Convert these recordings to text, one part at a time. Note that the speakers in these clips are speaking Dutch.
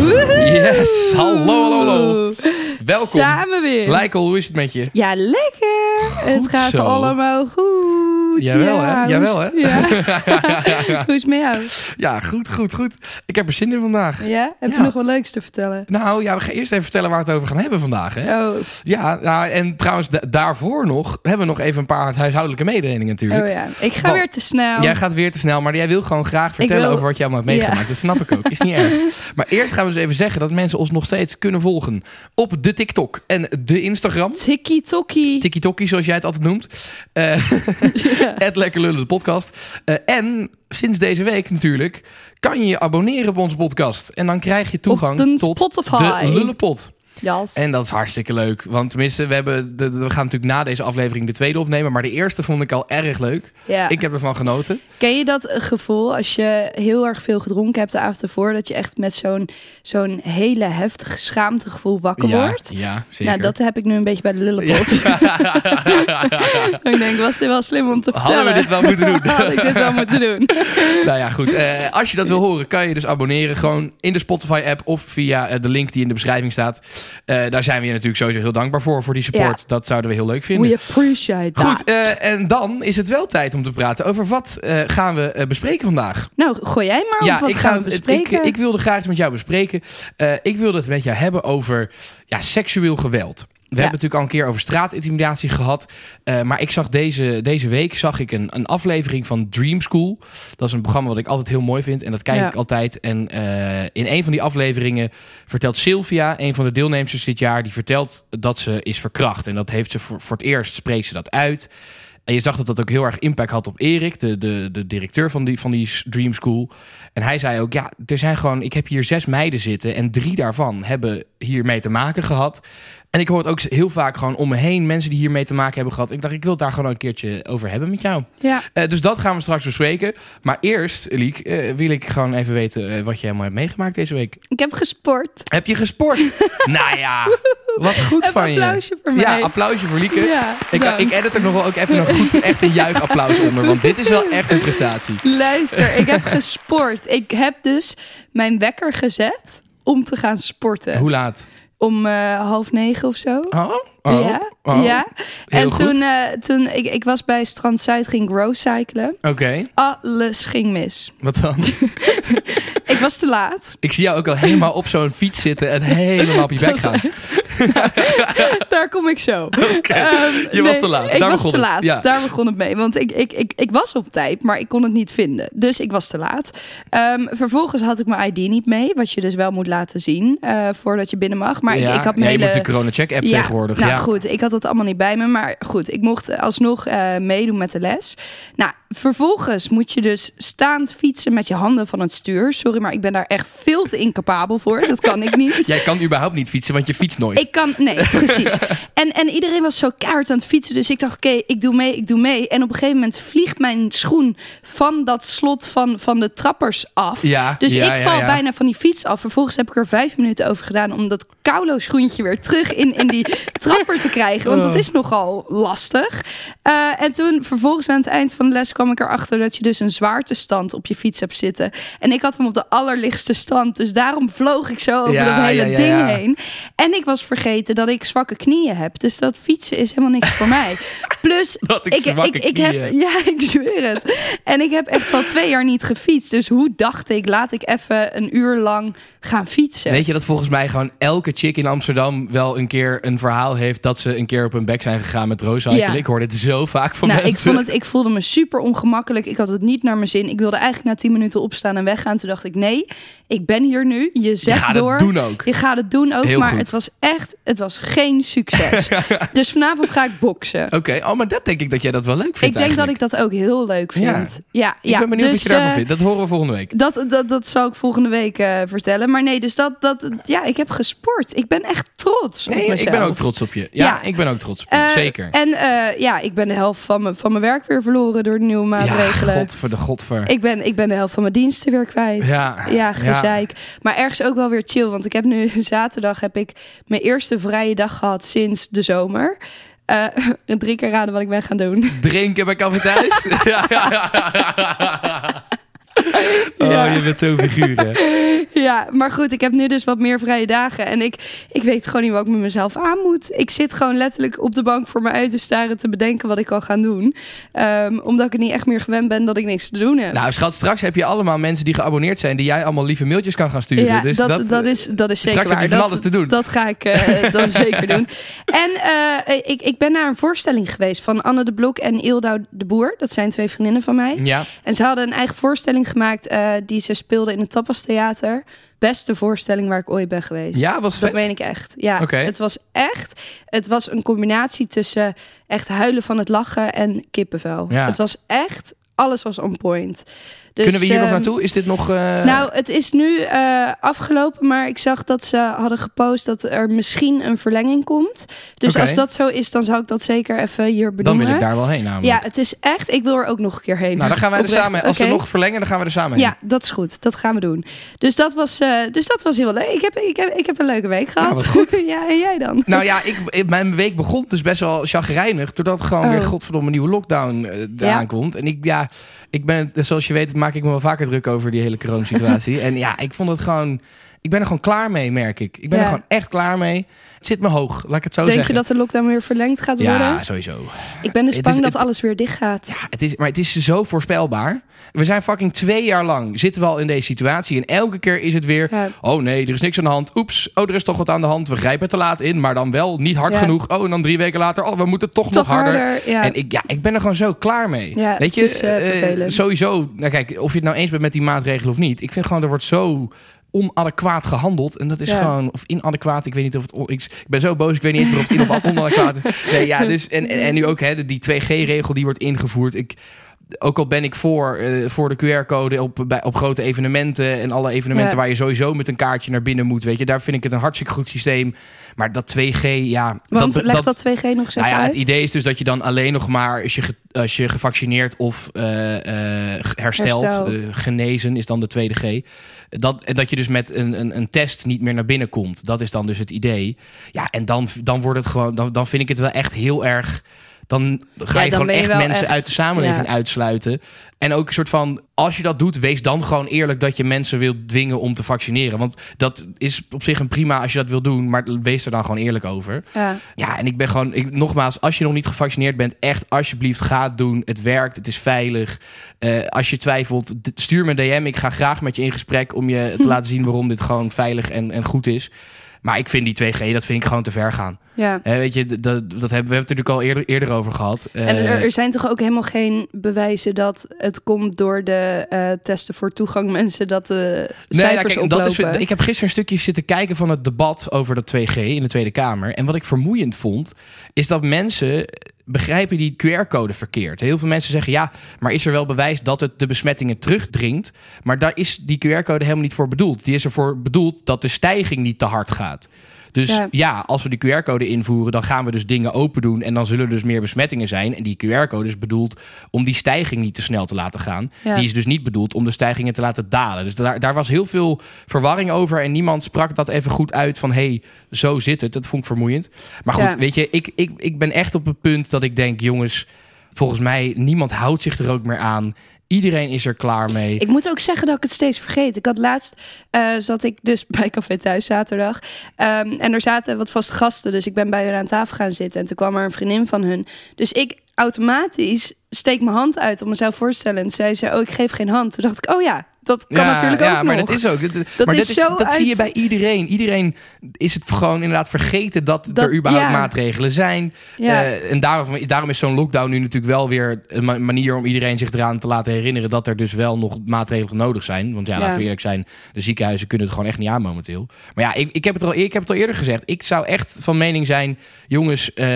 Yes, hallo, hallo, hallo. Welkom. Samen weer. Lijkel, hoe is het met je? Ja, lekker. het gaat zo. allemaal goed. Jawel, ja, hè? hoe Jawel, is- hè? Ja. hoe is het met jou? Ja, goed, goed, goed. Ik heb er zin in vandaag. Ja? Heb Ja. je nog wat leuks te vertellen? Nou ja, we gaan eerst even vertellen waar we het over gaan hebben vandaag. Hè? Oh, Ja, nou, en trouwens, da- daarvoor nog hebben we nog even een paar huishoudelijke mededelingen natuurlijk. oh ja. Ik ga Want- weer te snel. Jij gaat weer te snel, maar jij wil gewoon graag vertellen wil- over wat je allemaal hebt meegemaakt. Ja. Dat snap ik ook. Is niet erg. Maar eerst gaan we dus even zeggen dat mensen ons nog steeds kunnen volgen op de TikTok en de Instagram. Tikkie tokkie. TikTokkie, zoals jij het altijd noemt. Eh Het Lekker Lullen, de podcast. Eh, en sinds deze week natuurlijk kan je je abonneren op onze podcast. En dan krijg je toegang tot Spotify. de Lullenpot. En dat is hartstikke leuk. Want tenminste, we, hebben de, we gaan natuurlijk na deze aflevering de tweede opnemen. Maar de eerste vond ik al erg leuk. ja. Ik heb ervan genoten. Ken je dat gevoel als je heel erg veel gedronken hebt de avond ervoor, dat je echt met zo'n zo'n hele heftige schaamtegevoel wakker ja, wordt? ja, zeker. Nou, dat heb ik nu een beetje bij de lullenpot. ik denk, was dit wel slim om te vertellen? Hadden we dit wel moeten doen? Had ik dit wel moeten doen? nou ja, goed. Eh, als je dat wil horen, kan je dus abonneren. Gewoon in de Spotify-app of via eh, de link die in de beschrijving staat. Eh, daar zijn we je natuurlijk sowieso heel dankbaar voor, voor die support. Ja. Dat zouden we heel leuk vinden. We appreciate that. Goed, eh, en dan is het wel tijd om te praten over wat eh, gaan we bespreken vandaag. Nou, gooi jij maar op. Wat ik, gaan we het- bespreken? Ik, ik wilde graag eens met jou bespreken. Ik wilde het met jou hebben over ja, seksueel geweld. We hebben natuurlijk al een keer over straatintimidatie gehad. Eh, maar ik zag deze, deze week zag ik een, een aflevering van Dream School. Dat is een programma wat ik altijd heel mooi vind. En dat kijk Ja. ik altijd. En eh, in een van die afleveringen vertelt Sylvia, een van de deelnemers dit jaar, die vertelt dat ze is verkracht. En dat heeft ze voor, voor het eerst spreekt ze dat uit. En je zag dat dat ook heel erg impact had op Erik, de, de, de directeur van die, van die Dream School. En hij zei ook, ja, er zijn gewoon, ik heb hier zes meiden zitten en drie daarvan hebben hiermee te maken gehad. En ik hoor het ook heel vaak gewoon om me heen, mensen die hiermee te maken hebben gehad. Ik dacht, ik wil het daar gewoon een keertje over hebben met jou. Ja, Eh, dus dat gaan we straks bespreken. Maar eerst, Liek, eh, wil ik gewoon even weten eh, wat je helemaal hebt meegemaakt deze week. ik heb gesport. Heb je gesport? nou ja, wat goed Een van je. applausje voor mij. Ja, applausje voor Lieke. Ja, Ik, dank. ik edit er nog wel ook even een goed, echt een juichapplaus onder. Want dit is wel echt een prestatie. Luister, ik heb gesport. Ik heb dus mijn wekker gezet om te gaan sporten. Hoe laat? Om eh, half negen of zo. Oh? Oh? Ja, Oh? ja. Heel en toen, eh, toen ik, ik was bij Strand Zuid, ging grow cyclen. Oké, Alles ging mis. wat dan? Ik was te laat. Ik zie jou ook al helemaal op zo'n fiets zitten en helemaal op je bek gaan. Daar kom ik zo. Ehm, Je was te laat. Ik Daar was begon te het. laat. Ja. Daar begon het mee. Want ik, ik, ik, ik was op tijd, maar ik kon het niet vinden. Dus ik was te laat. Ehm, vervolgens had ik mijn ID niet mee. Wat je dus wel moet laten zien eh, voordat je binnen mag. Maar ja, ik, ik had ja, mijn je hele... moet de corona-check-app tegenwoordig. Nou ja. goed, ik had het allemaal niet bij me. Maar goed, ik mocht alsnog eh, meedoen met de les. Nou, vervolgens moet je dus staand fietsen met je handen van het stuur. Sorry, maar ik ben daar echt veel te incapabel voor. Dat kan ik niet. Jij kan überhaupt niet fietsen, want je fietst nooit. Ik kan, nee, precies. En, en iedereen was zo kaart aan het fietsen. Dus ik dacht, oké, ik doe mee, ik doe mee. En op een gegeven moment vliegt mijn schoen van dat slot van, van de trappers af. Ja, Dus ja, ik val ja. bijna van die fiets af. Vervolgens heb ik er vijf minuten over gedaan om dat koulo schoentje weer terug in, in die trapper te krijgen. Want Oh. dat is nogal lastig. Eh, en toen vervolgens aan het eind van de les kwam ik erachter dat je dus een zwaartestand op je fiets hebt zitten. En ik had hem op de allerlichtste stand. Dus daarom vloog ik zo over dat hele ding heen. En ik was vergeten dat ik zwakke knieën heb. Dus dat fietsen is helemaal niks voor mij. Plus, Dat ik ik, knieën heb, heb. ja, ik zweer het. En ik heb echt al twee jaar niet gefietst. Dus hoe dacht ik, laat ik even een uur lang gaan fietsen. Weet je dat volgens mij gewoon elke chick in Amsterdam wel een keer een verhaal heeft dat ze een keer op hun bek zijn gegaan met rooscyclen? Ja. Ik hoor dit zo vaak van nou, ik, mensen. vond het, ik voelde me super ongemakkelijk. Ik had het niet naar mijn zin. Ik wilde eigenlijk na tien minuten opstaan en weggaan. Toen dacht ik, nee, ik ben hier nu. Je gaat door. het doen ook. Je gaat het doen ook. Heel maar goed. het was echt echt, het was geen succes. dus vanavond ga ik boksen. Oké, oh, maar dat denk ik dat jij dat wel leuk vindt Ik denk dat ik dat ook heel leuk vind. Ja. Ja, ja, Ik ben benieuwd dus, wat je daarvan eh, vindt. Dat horen we volgende week. Dat, dat, dat zal ik volgende week eh, vertellen. Maar nee, dus dat, dat, ja, ik heb gesport. Ik ben echt trots op Nee, mezelf. ik ben ook trots op je. Ja, Ja. ik ben ook trots op je. Eh, Zeker. En ja, ik ben de helft van mijn, van mijn werk weer verloren door de nieuwe maatregelen. Ja, god voor de godver. Ik ben, ik ben de helft van mijn diensten weer kwijt. Ja, ja gezeik. Maar ergens ook wel weer chill. Want ik heb nu zaterdag heb ik mijn eerste vrije dag gehad sinds de zomer. Eh drie keer raden wat ik ben gaan doen. Drinken bij Café Thuis. Oh, Ja. je bent zo'n figuur, hè? ja, maar goed, ik heb nu dus wat meer vrije dagen. En ik, ik weet gewoon niet wat ik met mezelf aan moet. Ik zit gewoon letterlijk op de bank voor me uit te staren te bedenken wat ik kan gaan doen. Ehm, omdat ik het niet echt meer gewend ben dat ik niks te doen heb. Nou, schat, straks heb je allemaal mensen die geabonneerd zijn... die jij allemaal lieve mailtjes kan gaan sturen. Ja, dus dat, dat, dat, is, dat is zeker straks heb je van alles te doen. Dat ga ik eh, dan zeker doen. En eh, ik, ik ben naar een voorstelling geweest van Anne de Blok en Ildau de Boer. Dat zijn twee vriendinnen van mij. Ja, En ze hadden een eigen voorstelling gemaakt eh, die ze speelden in het Tapas Theater. Beste voorstelling waar ik ooit ben geweest. ja was Dat meen ik echt. Ja, het was echt. Het was een combinatie tussen echt huilen van het lachen en kippenvel. Ja. Het was echt. Alles was on point. Dus, Kunnen we hier nog ehm, naartoe? Is dit nog... eh, nou, het is nu eh, afgelopen, maar ik zag dat ze hadden gepost dat er misschien een verlenging komt. Dus als dat zo is, dan zou ik dat zeker even hier dan benoemen. wil ik daar wel heen namelijk. Ja, het is echt. Ik wil er ook nog een keer heen. Nou, dan gaan wij er samen... Als Oké. we nog verlengen, dan gaan we er samen heen. Ja, dat is goed. Dat gaan we doen. Dus dat was, eh, dus dat was heel leuk. Ik heb, ik, heb, ik heb een leuke week gehad. wat goed. ja, en jij dan? Nou ja, ik, mijn week begon dus best wel chagrijnig. Doordat gewoon Oh. weer godverdomme een nieuwe lockdown eraan Ja. komt. En ik, ja, ik ben, zoals je weet, maak ik me wel vaker druk over die hele coronasituatie. en ja, ik vond het gewoon... Ik ben er gewoon klaar mee, merk ik. Ik ben er gewoon echt klaar mee. Het zit me hoog, laat ik het zo Denk zeggen. je dat de lockdown weer verlengd gaat worden? Ja, sowieso. Ik ben dus Het bang is- dat het- alles weer dicht gaat. Ja, het is, maar het is zo voorspelbaar. We zijn fucking twee jaar lang zitten we al in deze situatie. En elke keer is het weer... Ja. Oh nee, er is niks aan de hand. Oeps, oh, er is toch wat aan de hand. We grijpen te laat in, maar dan wel niet hard Ja. genoeg. Oh, en dan drie weken later... Oh, we moeten toch, Toch nog harder. En ik, ja, ik ben er gewoon zo klaar mee. Weet je, is, eh, eh, sowieso... Nou kijk, of je het nou eens bent met die maatregelen of niet. Ik vind gewoon, er wordt zo onadequaat gehandeld. En dat is Ja. gewoon... Of inadequaat, ik weet niet of het... on- Ik, ik ben zo boos, ik weet niet of het in of onadequaat is. Nee, ja, dus... En, en, en nu ook, hè, die 2G-regel die wordt ingevoerd. Ik ook al ben ik voor, eh, voor de QR-code op, bij, op grote evenementen en alle evenementen Ja. waar je sowieso met een kaartje naar binnen moet, weet je, daar vind ik het een hartstikke goed systeem. Maar dat 2G, ja, Want dat, leg dat 2G nog eens nou ja, uit. het idee is dus dat je dan alleen nog maar als je, als je gevaccineerd of eh, hersteld, Herstel. genezen is dan de tweede G. Dat, en dat je dus met een, een, een test niet meer naar binnen komt. Dat is dan dus het idee. Ja, en dan, dan wordt het gewoon, dan, dan vind ik het wel echt heel erg. Dan ga Ja, je dan gewoon je echt mensen echt- uit de samenleving ja. uitsluiten. En ook een soort van, als je dat doet, wees dan gewoon eerlijk dat je mensen wilt dwingen om te vaccineren. Want dat is op zich een prima als je dat wil doen, maar wees er dan gewoon eerlijk over. Ja. Ja, en ik ben gewoon, ik, nogmaals, als je nog niet gevaccineerd bent, echt alsjeblieft ga het doen. Het werkt, het is veilig. Eh, als je twijfelt, stuur me een DM. Ik ga graag met je in gesprek om je te laten zien waarom dit gewoon veilig en, en goed is. Maar ik vind die 2G, dat vind ik gewoon te ver gaan. Ja. Eh, weet je, dat, dat hebben we hebben het natuurlijk al eerder, eerder over gehad. En Eh, er, er zijn toch ook helemaal geen bewijzen dat het komt door de eh, testen voor toegang mensen dat de cijfers nou, oplopen. dat is, ik heb gisteren een stukje zitten kijken van het debat over dat 2G in de Tweede Kamer. En wat ik vermoeiend vond, is dat mensen begrijpen die QR-code verkeerd. Heel veel mensen zeggen ja, maar is er wel bewijs dat het de besmettingen terugdringt? Maar daar is die QR-code helemaal niet voor bedoeld. Die is ervoor bedoeld dat de stijging niet te hard gaat. Dus ja. Ja. als we die QR-code invoeren, dan gaan we dus dingen open doen. En dan zullen er dus meer besmettingen zijn. En die QR-code is bedoeld om die stijging niet te snel te laten gaan. Ja. Die is dus niet bedoeld om de stijgingen te laten dalen. Dus daar, daar was heel veel verwarring over. En niemand sprak dat even goed uit van... hé, hey, zo zit het. Dat vond ik vermoeiend. Maar goed, Ja. weet je, ik, ik, ik ben echt op het punt dat ik denk... jongens, volgens mij, niemand houdt zich er ook meer aan. Iedereen is er klaar mee. Ik moet ook zeggen dat ik het steeds vergeet. Ik had laatst, eh, zat ik dus bij Café Thuis zaterdag. Ehm, en er zaten wat vaste gasten. Dus ik ben bij hun aan tafel gaan zitten. En toen kwam er een vriendin van hun. Dus ik automatisch steek mijn hand uit om mezelf voor te stellen. En zei ze, oh, ik geef geen hand. Toen dacht ik, oh ja, dat kan ja, natuurlijk ja, ook maar nog. dat is ook. Dat, Dat maar is dat, is, zo dat zie je bij iedereen. Iedereen is het gewoon inderdaad vergeten dat, Dat- er überhaupt ja. maatregelen zijn. Ja. Eh, en daarom, daarom is zo'n lockdown nu natuurlijk wel weer een ma- manier om iedereen zich eraan te laten herinneren dat er dus wel nog maatregelen nodig zijn. Want ja, Ja. laten we eerlijk zijn, de ziekenhuizen kunnen het gewoon echt niet aan momenteel. Maar ja, ik, ik, heb, het al, ik heb het al eerder gezegd. Ik zou echt van mening zijn, jongens, eh,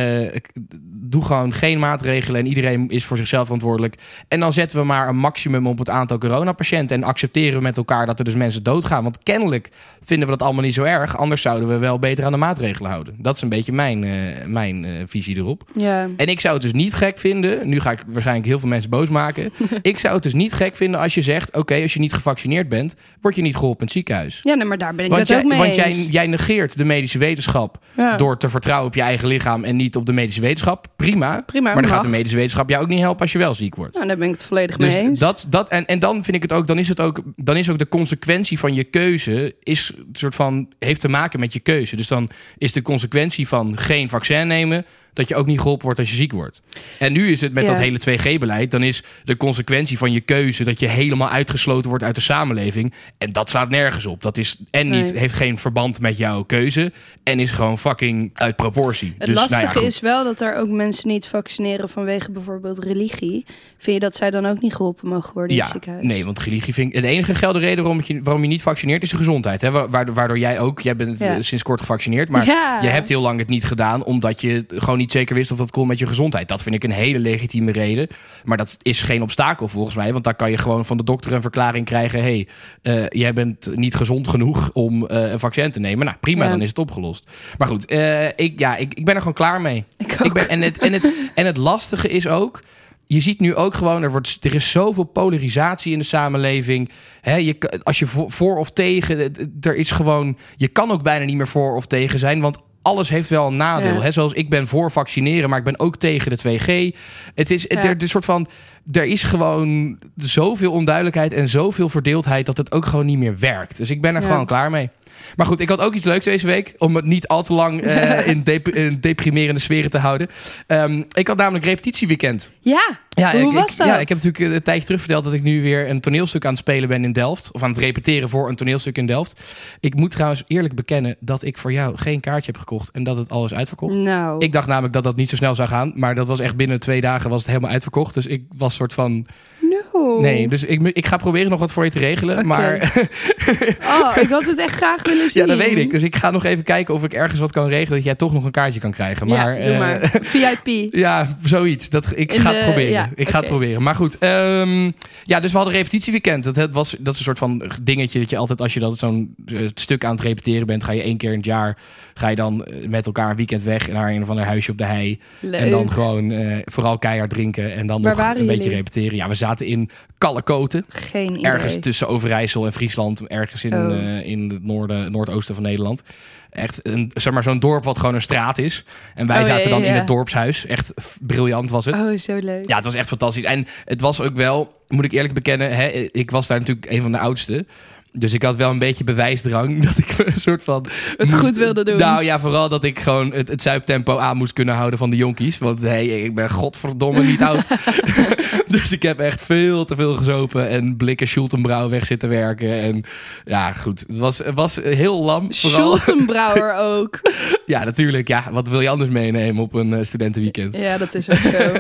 doe gewoon geen maatregelen en iedereen is voor zichzelf verantwoordelijk. En dan zetten we maar een maximum op het aantal coronapatiënten en accepteren we met elkaar dat er dus mensen doodgaan. Want kennelijk vinden we dat allemaal niet zo erg. Anders zouden we wel beter aan de maatregelen houden. Dat is een beetje mijn, eh, mijn eh, visie erop. Ja. En ik zou het dus niet gek vinden. Nu ga ik waarschijnlijk heel veel mensen boos maken. ik zou het dus niet gek vinden als je zegt: Oké, als je niet gevaccineerd bent, word je niet geholpen in het ziekenhuis. ja, nee, maar daar ben ik Want, het jij, ook mee want jij, jij negeert de medische wetenschap Ja. door te vertrouwen op je eigen lichaam en niet op de medische wetenschap. Prima. Prima, maar dan mag. gaat de medische wetenschap jou ook niet helpen als je wel ziek wordt. Nou, daar ben ik het volledig mee Dus eens. dat, dat en, en dan vind ik het ook, dan is het ook, dan is ook de consequentie van je keuze, is soort van, heeft te maken met je keuze. Dus dan is de consequentie van geen vaccin nemen, dat je ook niet geholpen wordt als je ziek wordt. En nu is het met Ja. dat hele 2G-beleid, dan is de consequentie van je keuze dat je helemaal uitgesloten wordt uit de samenleving. En dat slaat nergens op. Dat is en niet, Nee. heeft geen verband met jouw keuze en is gewoon fucking uit proportie. Het dus, lastige nou ja, is wel dat er ook mensen niet vaccineren vanwege bijvoorbeeld religie. Vind je dat zij dan ook niet geholpen mogen worden in Ja, het ziekenhuis? nee, want religie vind ik... De enige gelde reden waarom je, waarom je niet vaccineert is de gezondheid. Hè? Wa- Waardoor, waardoor jij ook... Jij bent sinds kort gevaccineerd, maar je hebt heel lang het niet gedaan... omdat je gewoon niet zeker wist of dat kon met je gezondheid. Dat vind ik een hele legitieme reden. Maar dat is geen obstakel volgens mij. Want daar kan je gewoon van de dokter een verklaring krijgen... hey, eh, jij bent niet gezond genoeg om eh, een vaccin te nemen. Nou, prima, Ja. dan is het opgelost. Maar goed, eh, ik, ja, ik, ik ben er gewoon klaar mee. Ik. Ik ben, en, het, en, het, en het lastige is ook. Je ziet nu ook gewoon, er, wordt, er is zoveel polarisatie in de samenleving. Hè, je, als je voor, voor of tegen, er is gewoon, je kan ook bijna niet meer voor of tegen zijn, want alles heeft wel een nadeel. Ja. Hè? Zoals ik ben voor vaccineren, maar ik ben ook tegen de 2G. Het is Ja. er, is soort van, er is gewoon zoveel onduidelijkheid en zoveel verdeeldheid dat het ook gewoon niet meer werkt. Dus ik ben er Ja. gewoon klaar mee. Maar goed, ik had ook iets leuks deze week. Om het niet al te lang eh, in, dep- in deprimerende sferen te houden. Ehm, ik had namelijk repetitieweekend. Ja, Ja, hoe ik, was ik- dat? Ja, ik heb natuurlijk een tijdje terug verteld dat ik nu weer een toneelstuk aan het spelen ben in Delft. Of aan het repeteren voor een toneelstuk in Delft. Ik moet trouwens eerlijk bekennen dat ik voor jou geen kaartje heb gekocht. En dat het al is uitverkocht. Nou, Ik dacht namelijk dat dat niet zo snel zou gaan. Maar dat was echt binnen twee dagen was het helemaal uitverkocht. Dus ik was soort van... no. Nee, dus ik, ik ga proberen nog wat voor je te regelen. Maar Oh, ik had het echt graag willen zien. ja, dat weet ik. Dus ik ga nog even kijken of ik ergens wat kan regelen... dat jij toch nog een kaartje kan krijgen. Maar, ja, doe eh, maar. VIP. Ja, zoiets. Dat, ik In ga het proberen. ja, ik ga het proberen. Maar goed, ehm, ja, dus we hadden repetitieweekend. Dat, het was, dat is een soort van dingetje dat je altijd, als je dat zo'n eh, stuk aan het repeteren bent, ga je één keer in het jaar, ga je dan eh, met elkaar een weekend weg naar een of ander huisje op de hei. Leuk. En dan gewoon vooral keihard drinken en dan Waar nog een beetje repeteren. Ja, we zaten in Kallekoten, Geen idee. ergens tussen Overijssel en Friesland, ergens in, Oh. eh, in het noorden, noordoosten van Nederland. Echt een, zeg maar, zo'n dorp wat gewoon een straat is. En wij Oh, zaten dan ja, in het dorpshuis. Echt briljant was het. Oh, zo leuk. Ja, het was echt fantastisch. En het was ook wel, moet ik eerlijk bekennen, hè, ik was daar natuurlijk een van de oudste. Dus ik had wel een beetje bewijsdrang dat ik een soort van... Het goed wilde doen. Nou ja, vooral dat ik gewoon het, het zuiptempo aan moest kunnen houden van de jonkies. Want hey, ik ben godverdomme niet oud. dus ik heb echt veel te veel gezopen en blikken Schultenbrouw weg zitten werken. En ja, goed. Het was, het was heel lam. Schultenbrouwer ook. Ja, natuurlijk. Ja, wat wil je anders meenemen op een eh, studentenweekend? Ja, dat is ook zo.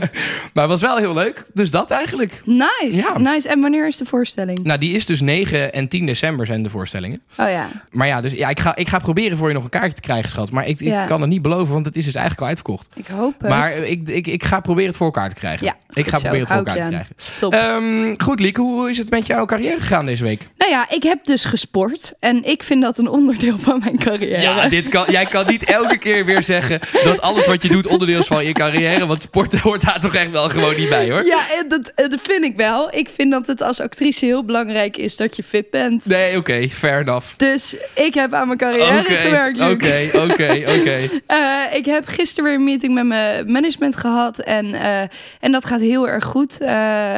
Maar het was wel heel leuk. Dus dat eigenlijk. Nice. Ja. Nice. En wanneer is de voorstelling? Nou, die is dus 9 en 10 december zijn de voorstellingen. Oh ja. Maar ja, dus ja, ik ga, ik ga proberen voor je nog een kaartje te krijgen, schat. Maar ik, ik Ja. kan het niet beloven, want het is dus eigenlijk al uitverkocht. Ik hoop het. Maar eh, ik, ik, ik ga proberen het voor elkaar te krijgen. Ja, ik ga zo. proberen het voor elkaar te krijgen. Top. Ehm, goed, Lieke, hoe is het met jouw carrière gegaan deze week? nou ja, ik heb dus gesport. En ik vind dat een onderdeel van mijn carrière. Ja, dit kan, jij kan niet elke keer weer zeggen dat alles wat je doet onderdeel is van je carrière. Want sporten hoort daar toch echt wel gewoon niet bij, hoor. Ja, en dat, eh, dat vind ik wel. Ik vind dat het als actrice heel belangrijk is dat je fit bent. Nee, oké, fair enough. Dus ik heb aan mijn carrière Oké, gewerkt, oké, oké, oké. Eh, ik heb gisteren weer een meeting met mijn management gehad. En, eh, en dat gaat heel erg goed. Eh,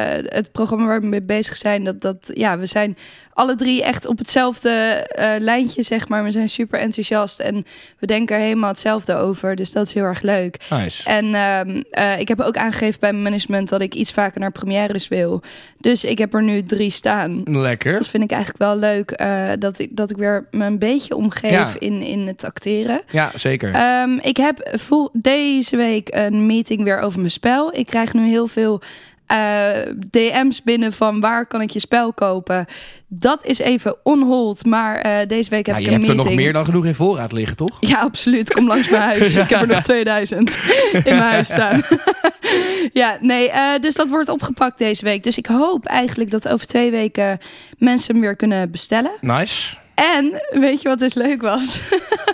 het programma waar we mee bezig zijn, dat, dat, ja, we zijn alle drie echt op hetzelfde eh, lijntje, zeg maar. We zijn super enthousiast en we denken er helemaal hetzelfde over. Dus dat is heel erg leuk. Nice. En ehm, eh, ik heb ook aangegeven bij mijn management dat ik iets vaker naar premières wil. Dus ik heb er nu drie staan. Lekker. Dat vind ik eigenlijk wel leuk. eh, dat, ik, dat ik weer me een beetje omgeef Ja. in, in het acteren. Ja, zeker. Ehm, ik heb vol, deze week een meeting weer over mijn spel. Ik krijg nu heel veel eh, DM's binnen van waar kan ik je spel kopen. Dat is even onhold, maar eh, deze week heb Ja, ik je een hebt er meeting. nog meer dan genoeg in voorraad liggen, toch? Ja, absoluut. Kom langs mijn huis. Ik heb er nog 2000 in mijn huis staan. ja, nee, eh, dus dat wordt opgepakt deze week. Dus ik hoop eigenlijk dat over twee weken mensen hem weer kunnen bestellen. Nice. En weet je wat dus leuk was?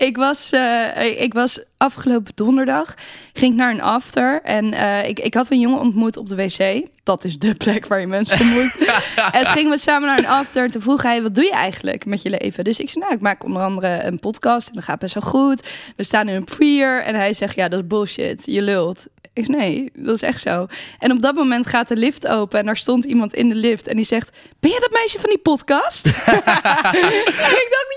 ik, was eh, ik was afgelopen donderdag, ging ik naar een after. En eh, ik, ik had een jongen ontmoet op de wc. Dat is de plek waar je mensen ontmoet. en toen gingen we samen naar een after. En toen vroeg hij, wat doe je eigenlijk met je leven? Dus ik zei, nou, ik maak onder andere een podcast. En dat gaat best wel goed. We staan in een premiere. En hij zegt, ja, dat is bullshit. Je lult. Ik zei, nee, dat is echt zo. En op dat moment gaat de lift open en daar stond iemand in de lift en die zegt, ben jij dat meisje van die podcast? en ik dacht,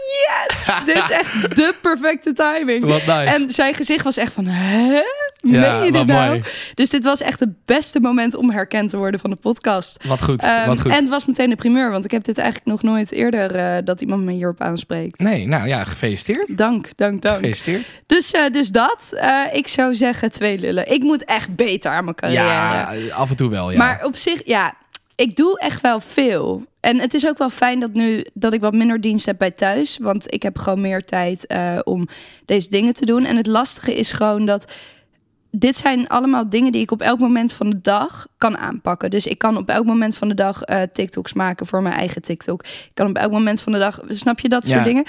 yes, dit is echt de perfecte timing. Wat nice. En zijn gezicht was echt van, hè? Meen Ja, je dit nou? mooi. Dus dit was echt het beste moment om herkend te worden van de podcast. Wat goed, Ehm, wat goed. En het was meteen de primeur, want ik heb dit eigenlijk nog nooit eerder eh, dat iemand me hierop aanspreekt. Nee, nou ja, gefeliciteerd. Dank, dank, dank. Gefeliciteerd. Dus, eh, dus dat. Eh, ik zou zeggen twee lullen. Ik moet echt beter aan mijn carrière. Ja, af en toe wel, ja. Maar op zich, ja, ik doe echt wel veel. En het is ook wel fijn dat nu dat ik wat minder dienst heb bij thuis. Want ik heb gewoon meer tijd eh, om deze dingen te doen. En het lastige is gewoon dat dit zijn allemaal dingen die ik op elk moment van de dag kan aanpakken. Dus ik kan op elk moment van de dag eh, TikToks maken voor mijn eigen TikTok. Ik kan op elk moment van de dag, snap je dat soort Ja. dingen?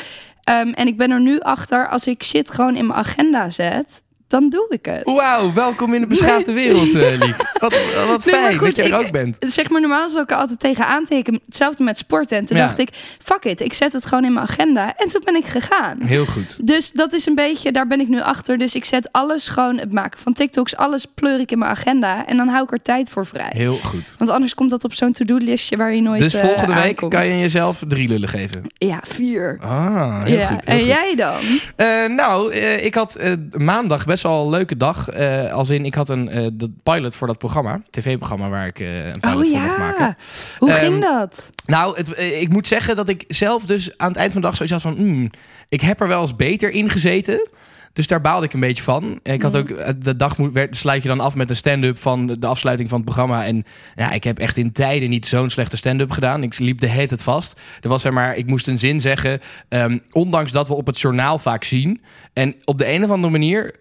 Ehm, en ik ben er nu achter, als ik shit gewoon in mijn agenda zet, dan doe ik het. Wauw, welkom in de beschaafde wereld, eh Liek. Wat, wat Nee, fijn goed, dat je er ik- ook bent. Zeg maar, normaal zou ik er altijd tegen aantekenen. Hetzelfde met sporten. En toen Ja. dacht ik, fuck it, ik zet het gewoon in mijn agenda. En toen ben ik gegaan. Heel goed. Dus dat is een beetje, daar ben ik nu achter. Dus ik zet alles gewoon, het maken van TikToks, alles pleur ik in mijn agenda. En dan hou ik er tijd voor vrij. Heel goed. Want anders komt dat op zo'n to-do-listje waar je nooit Dus eh, volgende week kan je jezelf drie lullen geven. Ja, vier. Ah, heel ja. goed. heel en goed. jij dan? Eh, nou, eh, ik had eh, maandag best wel een leuke dag. eh, als in, ik had een eh, de pilot voor dat programma. tv-programma waar ik eh, een pilot Oh voor mocht maken. ja. Hoe Ehm, ging dat? Nou, het, ik moet zeggen dat ik zelf dus aan het eind van de dag zoiets had van... hmm, ik heb er wel eens beter in gezeten. Dus daar baalde ik een beetje van. Ik had ook, de dag moet, werd, sluit je dan af met een stand-up van de, afsluiting van het programma. En ja, ik heb echt in tijden niet zo'n slechte stand-up gedaan. Ik liep de hele tijd vast. Er was zeg maar, ik moest een zin zeggen. ehm, ondanks dat we op het journaal vaak zien. En op de een of andere manier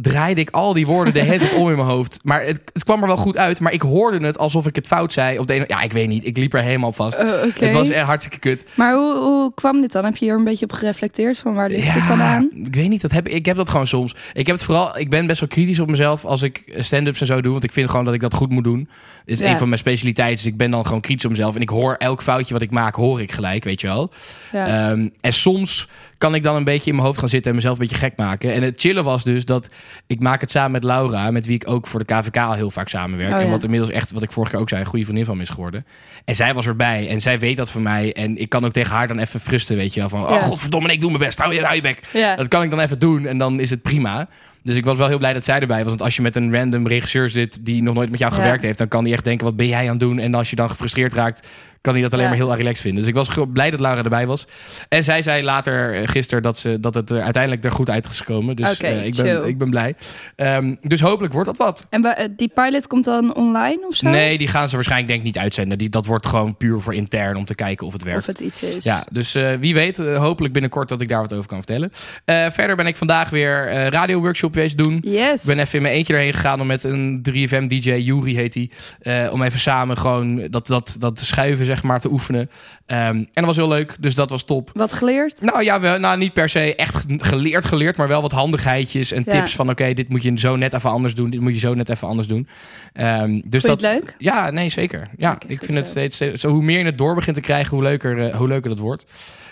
draaide ik al die woorden de hele tijd om in mijn hoofd. Maar het, het kwam er wel goed uit. Maar ik hoorde het alsof ik het fout zei. Op de ene, ja, ik weet niet. Ik liep er helemaal vast. Oh. Het was echt hartstikke kut. Maar hoe, hoe kwam dit dan? Heb je hier een beetje op gereflecteerd? Van waar ligt het dan aan? ik weet niet. Dat heb, ik heb dat gewoon soms. Ik heb het vooral. Ik ben best wel kritisch op mezelf als ik stand-ups en zo doe. Want ik vind gewoon dat ik dat goed moet doen. Dit is Ja. een van mijn specialiteiten. Dus ik ben dan gewoon kritisch op mezelf. En ik hoor elk foutje wat ik maak, hoor ik gelijk, weet je wel. Ja. Ehm, en soms kan ik dan een beetje in mijn hoofd gaan zitten en mezelf een beetje gek maken. En het chillen was dus dat ik maak het samen met Laura, met wie ik ook voor de KVK al heel vaak samenwerk. Oh, En wat inmiddels echt, wat ik vorige keer ook zei, een goede vriendin van me is geworden. En zij was erbij en zij weet dat van mij. En ik kan ook tegen haar dan even frusten, weet je wel. Van, Ja. oh godverdomme, ik doe mijn best, hou je, hou je bek. ja. Dat kan ik dan even doen en dan is het prima. Dus ik was wel heel blij dat zij erbij was. Want als je met een random regisseur zit die nog nooit met jou Ja. gewerkt heeft, dan kan hij echt denken: wat ben jij aan het doen? En als je dan gefrustreerd raakt, kan hij dat alleen Ja. maar heel relaxed vinden. Dus ik was blij dat Laura erbij was. En zij zei later eh, gisteren dat, ze, dat het er uiteindelijk er goed uit is gekomen. Dus eh, ik, chill. ben, ik ben blij. Ehm, dus hopelijk wordt dat wat. En eh, die pilot komt dan online of zo? Nee, die gaan ze waarschijnlijk denk ik niet uitzenden. Die, dat wordt gewoon puur voor intern om te kijken of het werkt. Of het iets is. Ja, dus eh, wie weet, eh, hopelijk binnenkort dat ik daar wat over kan vertellen. Eh, verder ben ik vandaag weer eh radio-workshop geweest doen. Yes. Ik ben even in mijn eentje erheen gegaan om met een 3FM-DJ, Yuri heet hij, eh, om even samen gewoon dat, dat, dat schuiven zeg maar te oefenen. Ehm, en dat was heel leuk, dus dat was top. Wat geleerd? Nou ja, wel, nou, niet per se echt geleerd geleerd, maar wel wat handigheidjes en Ja. tips van oké, dit moet je zo net even anders doen, dit moet je zo net even anders doen. Ehm, dus dat, het leuk? Ja, nee, zeker. Ja, ik vind het steeds, steeds- zo, hoe meer je het door begint te krijgen, hoe leuker, eh, hoe leuker dat wordt.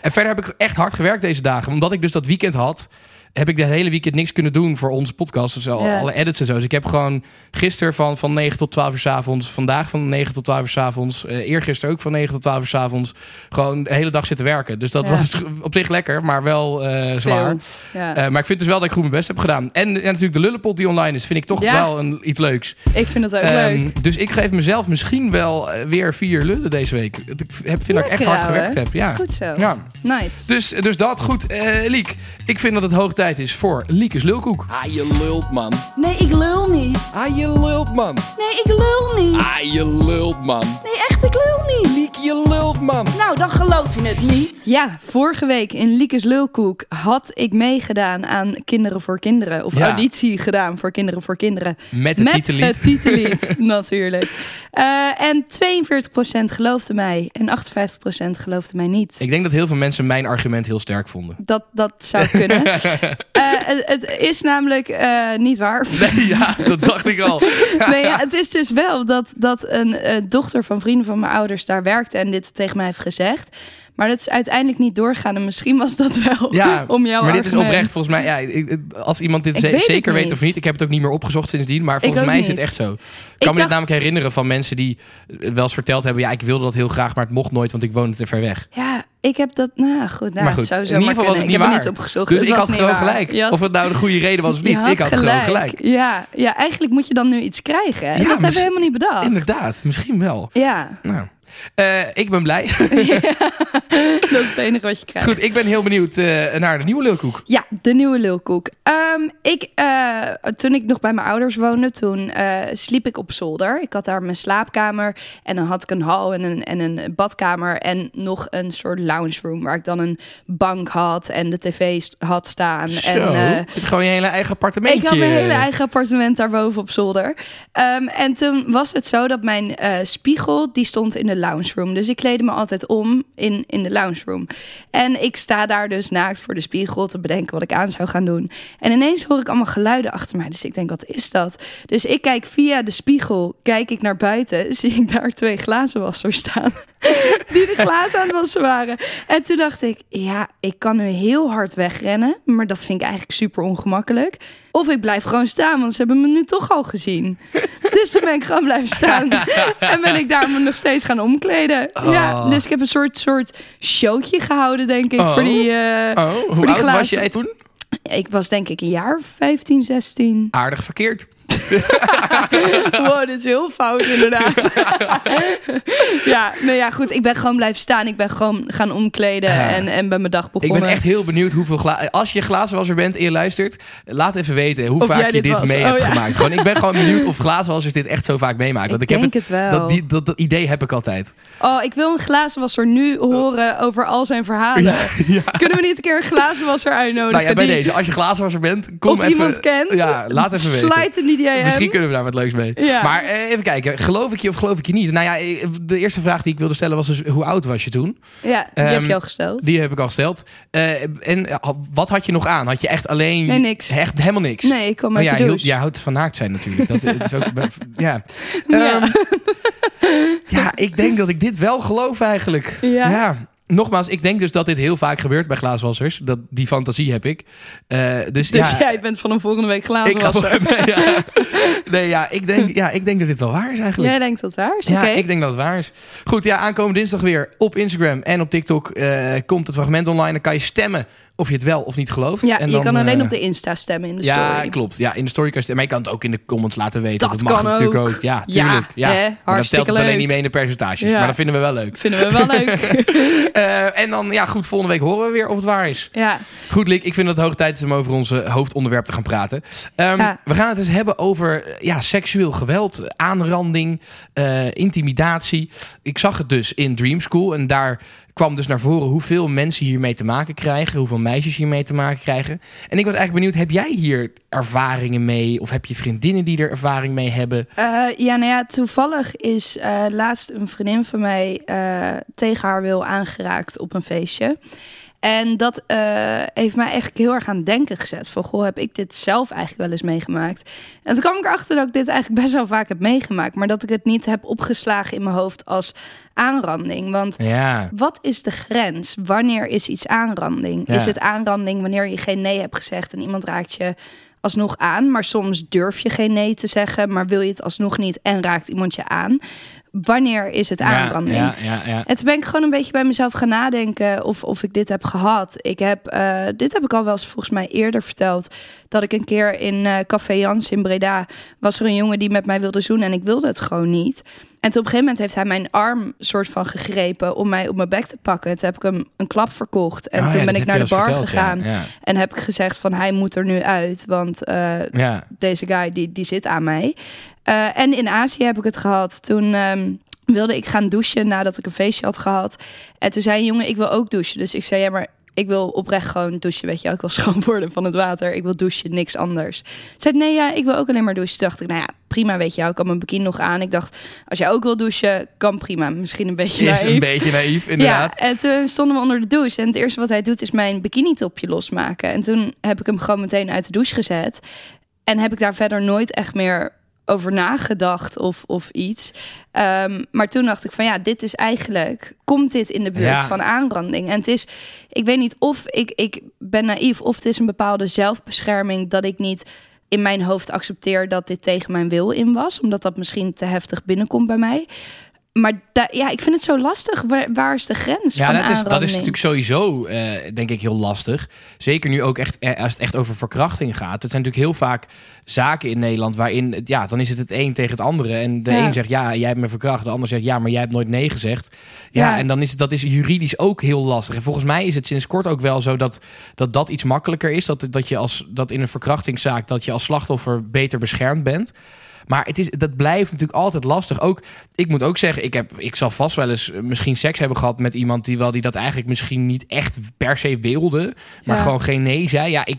En verder heb ik echt hard gewerkt deze dagen, omdat ik dus dat weekend had. Heb ik de hele weekend niks kunnen doen voor onze podcast. Dus al, Ja. alle edits en zo. Dus ik heb gewoon gisteren van, van 9 tot 12 uur 's avonds. Vandaag van 9 tot 12 uur 's avonds. eh eergisteren ook van 9 tot 12 uur 's avonds. Gewoon de hele dag zitten werken. Dus dat Ja. was op zich lekker, maar wel eh, zwaar. Ja. Eh, maar ik vind dus wel dat ik goed mijn best heb gedaan. En, ja, natuurlijk de lullenpot die online is, vind ik toch wel een, iets leuks. ik vind het ook Ehm, leuk. dus ik geef mezelf misschien wel weer vier lullen deze week. Ik heb, vind dat ik echt hard gewerkt heb. Ja. Goed zo. Ja. Nice. Dus, dus dat, goed. Liek, ik vind dat het hoog tijd is voor Liekes Lulkoek. Ah, je lult, man. Nee, ik lul niet. Ah, je lult, man. Nee, ik lul niet. Ah, je lult, man. Nee, echt, ik lul niet. Liek, je lult, man. Nou, dan geloof je het niet. Ja, vorige week in Liekes Lulkoek had ik meegedaan aan Kinderen voor Kinderen. Of Ja. auditie gedaan voor Kinderen voor Kinderen. Met het titellied. het titellied, natuurlijk. Eh, en 42% geloofde mij en 58% geloofde mij niet. Ik denk dat heel veel mensen mijn argument heel sterk vonden. Dat, dat zou kunnen. Eh, het, het is namelijk eh, niet waar. Nee, ja, dat dacht ik al. nee, ja, het is dus wel dat, dat een eh, dochter van vrienden van mijn ouders daar werkte en dit tegen mij heeft gezegd. Maar dat is uiteindelijk niet doorgegaan. En misschien was dat wel Ja, om jouw maar dit is oprecht volgens mij. Ja, ik- als iemand dit weet zeker weet of niet. Ik heb het ook niet meer opgezocht sindsdien. Maar volgens mij is het echt zo. Ik kan me dit namelijk herinneren van mensen die wel eens verteld hebben. Ja, ik wilde dat heel graag, maar het mocht nooit, want ik woonde te ver weg. Ja, ik heb dat... Nou goed, nou, maar goed, zou in ieder geval was het niet waar. niet opgezocht. dus het ik had gewoon waar. gelijk. Had- Of het nou de goede reden was of niet. had Ik had gewoon gelijk. Ja, ja, eigenlijk moet je dan nu iets krijgen. En Ja, dat hebben we helemaal niet bedacht. Inderdaad, misschien wel. Ja, Nou, eh, ik ben blij. dat is het enige wat je krijgt. Goed, ik ben heel benieuwd eh, naar de nieuwe lulkoek. Ja, de nieuwe lulkoek. Ehm, ik, eh, toen ik nog bij mijn ouders woonde, toen sliep ik op zolder. Ik had daar mijn slaapkamer en dan had ik een hal en een, en een badkamer en nog een soort lounge room waar ik dan een bank had en de tv had staan. Zo, En, het is gewoon je hele eigen appartementje. ik had mijn hele eigen appartement daarboven op zolder. Ehm, en toen was het zo dat mijn spiegel, die stond in de lounge room. Dus ik kleedde me altijd om in, in de lounge room. En ik sta daar dus naakt voor de spiegel te bedenken wat ik aan zou gaan doen. En ineens hoor ik allemaal geluiden achter mij. Dus ik denk, wat is dat? Dus ik kijk via de spiegel, kijk ik naar buiten, zie ik daar twee glazenwassers staan. Die de glazen aan het wassen waren. En toen dacht ik, ja, ik kan nu heel hard wegrennen. Maar dat vind ik eigenlijk super ongemakkelijk. Of ik blijf gewoon staan, want ze hebben me nu toch al gezien. Dus toen ben ik gewoon blijven staan. En ben ik daar me nog steeds gaan omkleden. Ja, Oh. dus ik heb een soort, soort showtje gehouden, denk ik. Oh. Voor die, eh, Oh, voor hoe die oud was jij toen? Ik was denk ik een jaar of 15, 16. Aardig verkeerd. Wow, dit is heel fout inderdaad. ja, nou ja, goed. Ik ben gewoon blijven staan. Ik ben gewoon gaan omkleden Ja. en, en bij mijn dag Ik begonnen. ben echt heel benieuwd hoeveel glazen... Als je glazenwasser bent en je luistert, laat even weten hoe Of vaak je dit was. mee Oh, hebt ja. gemaakt. Gewoon, ik ben gewoon benieuwd of glazenwassers dit echt zo vaak meemaken. Want ik, Ik heb het wel. Dat, die, dat, dat idee heb ik altijd. Oh, ik wil een glazenwasser nu horen over al zijn verhalen. Kunnen we niet een keer een glazenwasser uitnodigen? Nou ja, bij die- deze. Als je glazenwasser bent, kom of even... iemand kent. Ja, laat even weten. Slide een Misschien kunnen we daar wat leuks mee. Ja. Maar eh, even kijken. Geloof ik je of geloof ik je niet? Nou ja, eh, de eerste vraag die ik wilde stellen was dus... Hoe oud was je toen? Ja, die heb Ehm, je al gesteld. Die heb ik al gesteld. Eh, en wat had je nog aan? Had je echt alleen... Nee, niks. Echt helemaal niks? Nee, ik kwam Oh uit ja, de douche. jij houdt van naakt zijn natuurlijk. Dat, dat is ook, ja. Ja. Ehm, ja, ik denk dat ik dit wel geloof eigenlijk. Ja. Nogmaals, ik denk dus dat dit heel vaak gebeurt bij glaaswassers. Dat, die fantasie heb ik. Eh, dus Dus ja, jij bent van een volgende week ik glazenwasser. nee, ja. nee, ja, ik denk, ja, ik denk dat dit wel waar is eigenlijk. Jij denkt dat waar is? Ja, ik denk dat het waar is. Goed, ja, aankomende dinsdag weer op Instagram en op TikTok eh, komt het fragment online. Dan kan je stemmen of je het wel of niet gelooft. Ja, en je kan alleen eh, op de Insta stemmen in de ja, story. klopt. Ja, in de story kan je. Maar je kan het ook in de comments laten weten. Dat mag kan natuurlijk ook. Ja, Ja, tuurlijk. Ja, hè, Maar dat hartstikke telt het alleen niet mee in de percentages. Ja. Maar dat vinden we wel leuk. Vinden we wel leuk. Eh, en dan, ja goed, volgende week horen we weer of het waar is. ja. Goed, Lik, ik vind dat het hoog tijd is om over onze hoofdonderwerp te gaan praten. Ehm, Ja. We gaan het eens hebben over ja, seksueel geweld, aanranding, eh, intimidatie. Ik zag het dus in Dream School en daar kwam dus naar voren hoeveel mensen hiermee te maken krijgen, hoeveel meisjes hiermee te maken krijgen. En ik was eigenlijk benieuwd, heb jij hier ervaringen mee? Of heb je vriendinnen die er ervaring mee hebben? Eh, ja, nou ja, toevallig is eh, laatst een vriendin van mij eh, tegen haar wil aangeraakt op een feestje. En dat eh, heeft mij eigenlijk heel erg aan het denken gezet. Van, goh, heb ik dit zelf eigenlijk wel eens meegemaakt? En toen kwam ik erachter dat ik dit eigenlijk best wel vaak heb meegemaakt. Maar dat ik het niet heb opgeslagen in mijn hoofd als aanranding. Want Ja, wat is de grens? Wanneer is iets aanranding? Ja. Is het aanranding wanneer je geen nee hebt gezegd en iemand raakt je alsnog aan, maar soms durf je geen nee te zeggen, maar wil je het alsnog niet en raakt iemand je aan? Wanneer is het ja, aanranding? ja, ja, ja. En toen ben ik gewoon een beetje bij mezelf gaan nadenken of, of ik dit heb gehad. Ik heb, eh, dit heb ik al wel eens volgens mij eerder verteld. Dat ik een keer in eh, Café Jans in Breda was er een jongen die met mij wilde zoenen en ik wilde het gewoon niet. En toen op een gegeven moment heeft hij mijn arm soort van gegrepen om mij op mijn bek te pakken. Toen heb ik hem een klap verkocht en Oh, toen ja, ben ik naar de bar verteld, gegaan Ja, en heb ik gezegd van hij moet er nu uit, want eh, deze guy die, die zit aan mij. Eh, en in Azië heb ik het gehad. Toen ehm, wilde ik gaan douchen nadat ik een feestje had gehad. En toen zei een jongen, ik wil ook douchen. Dus ik zei, ja, maar ik wil oprecht gewoon douchen. Weet je, wel. ik wil schoon worden van het water. Ik wil douchen, niks anders. Toen zei nee, ja, ik wil ook alleen maar douchen. Toen dacht ik, nou ja, prima, weet je wel. Ik had mijn bikini nog aan. Ik dacht, als jij ook wil douchen, kan prima. Misschien een beetje Is een beetje naïef, inderdaad. Ja, en toen stonden we onder de douche. En het eerste wat hij doet is mijn bikini-topje losmaken. En toen heb ik hem gewoon meteen uit de douche gezet. En heb ik daar verder nooit echt meer over nagedacht of, of iets. Ehm, maar toen dacht ik van ja, dit is eigenlijk... Komt dit in de buurt Ja. van aanranding? En het is... Ik weet niet of ik, ik ben naïef... of het is een bepaalde zelfbescherming... dat ik niet in mijn hoofd accepteer dat dit tegen mijn wil in was. Omdat dat misschien te heftig binnenkomt bij mij. Maar da- ja, ik vind het zo lastig. Waar, waar is de grens Ja, van dat is, dat is natuurlijk sowieso, eh, denk ik, heel lastig. Zeker nu ook echt, eh, als het echt over verkrachting gaat. Het zijn natuurlijk heel vaak zaken in Nederland waarin, het- ja, dan is het het een tegen het andere. En de Ja. een zegt, ja, jij hebt me verkracht. De ander zegt, ja, maar jij hebt nooit nee gezegd. Ja, Ja. en dan is het, dat is juridisch ook heel lastig. En volgens mij is het sinds kort ook wel zo dat dat, dat iets makkelijker is. Dat, dat je als, dat in een verkrachtingszaak, dat je als slachtoffer beter beschermd bent. Maar het is, dat blijft natuurlijk altijd lastig. Ook, ik moet ook zeggen, ik, heb, ik zal vast wel eens eh, misschien seks hebben gehad met iemand die wel die dat eigenlijk misschien niet echt per se wilde, maar Ja. gewoon geen nee zei. Ja, ik,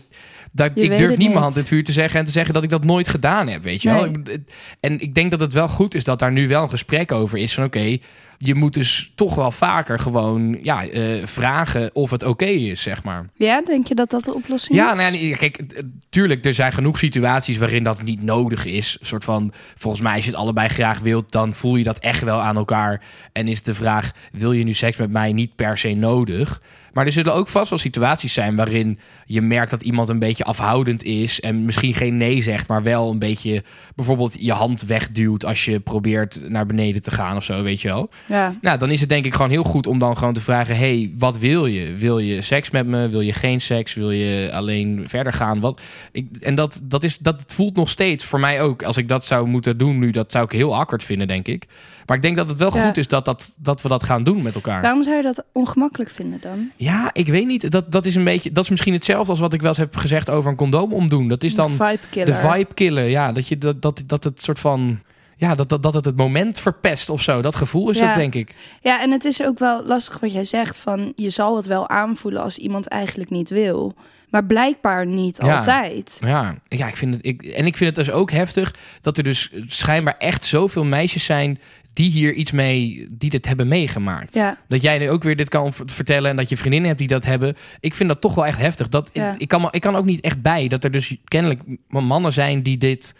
dat, ik durf niet mijn hand in het vuur te zeggen en te zeggen dat ik dat nooit gedaan heb, weet je wel. Nee. En ik denk dat het wel goed is dat daar nu wel een gesprek over is van oké, je moet dus toch wel vaker gewoon ja, eh, vragen of het oké is, zeg maar. Ja, denk je dat dat de oplossing Ja, is? nou ja, kijk, tuurlijk, er zijn genoeg situaties waarin dat niet nodig is. Een soort van, volgens mij, als je het allebei graag wilt, dan voel je dat echt wel aan elkaar. En is de vraag, wil je nu seks met mij niet per se nodig? Maar er zullen ook vast wel situaties zijn waarin je merkt dat iemand een beetje afhoudend is en misschien geen nee zegt, maar wel een beetje bijvoorbeeld je hand wegduwt als je probeert naar beneden te gaan of zo, weet je wel. Ja. Nou, dan is het denk ik gewoon heel goed om dan gewoon te vragen: hey, wat wil je? Wil je seks met me? Wil je geen seks? Wil je alleen verder gaan? Wat? Ik, en dat, dat, is, dat voelt nog steeds voor mij ook. Als ik dat zou moeten doen nu, dat zou ik heel awkward vinden, denk ik. Maar ik denk dat het wel Ja. goed is dat, dat, dat we dat gaan doen met elkaar. Waarom zou je dat ongemakkelijk vinden dan? Ja, ik weet niet. Dat, dat is een beetje. Dat is misschien hetzelfde als wat ik wel eens heb gezegd over een condoom omdoen. Dat is dan vibe killer. de vibe killen. Ja, dat, je, dat, dat, dat het soort van. Ja, dat, dat, dat het het moment verpest of zo. Dat gevoel is Ja. het, denk ik. Ja, en het is ook wel lastig wat jij zegt van je zal het wel aanvoelen als iemand eigenlijk niet wil, maar blijkbaar niet Ja. altijd. Ja, ja ik vind het, ik, en ik vind het dus ook heftig dat er dus schijnbaar echt zoveel meisjes zijn die hier iets mee, die dit hebben meegemaakt. Ja, Dat jij nu ook weer dit kan vertellen en dat je vriendinnen hebt die dat hebben. Ik vind dat toch wel echt heftig. Dat, Ja. ik, kan, ik kan ook niet echt bij dat er dus kennelijk mannen zijn die dit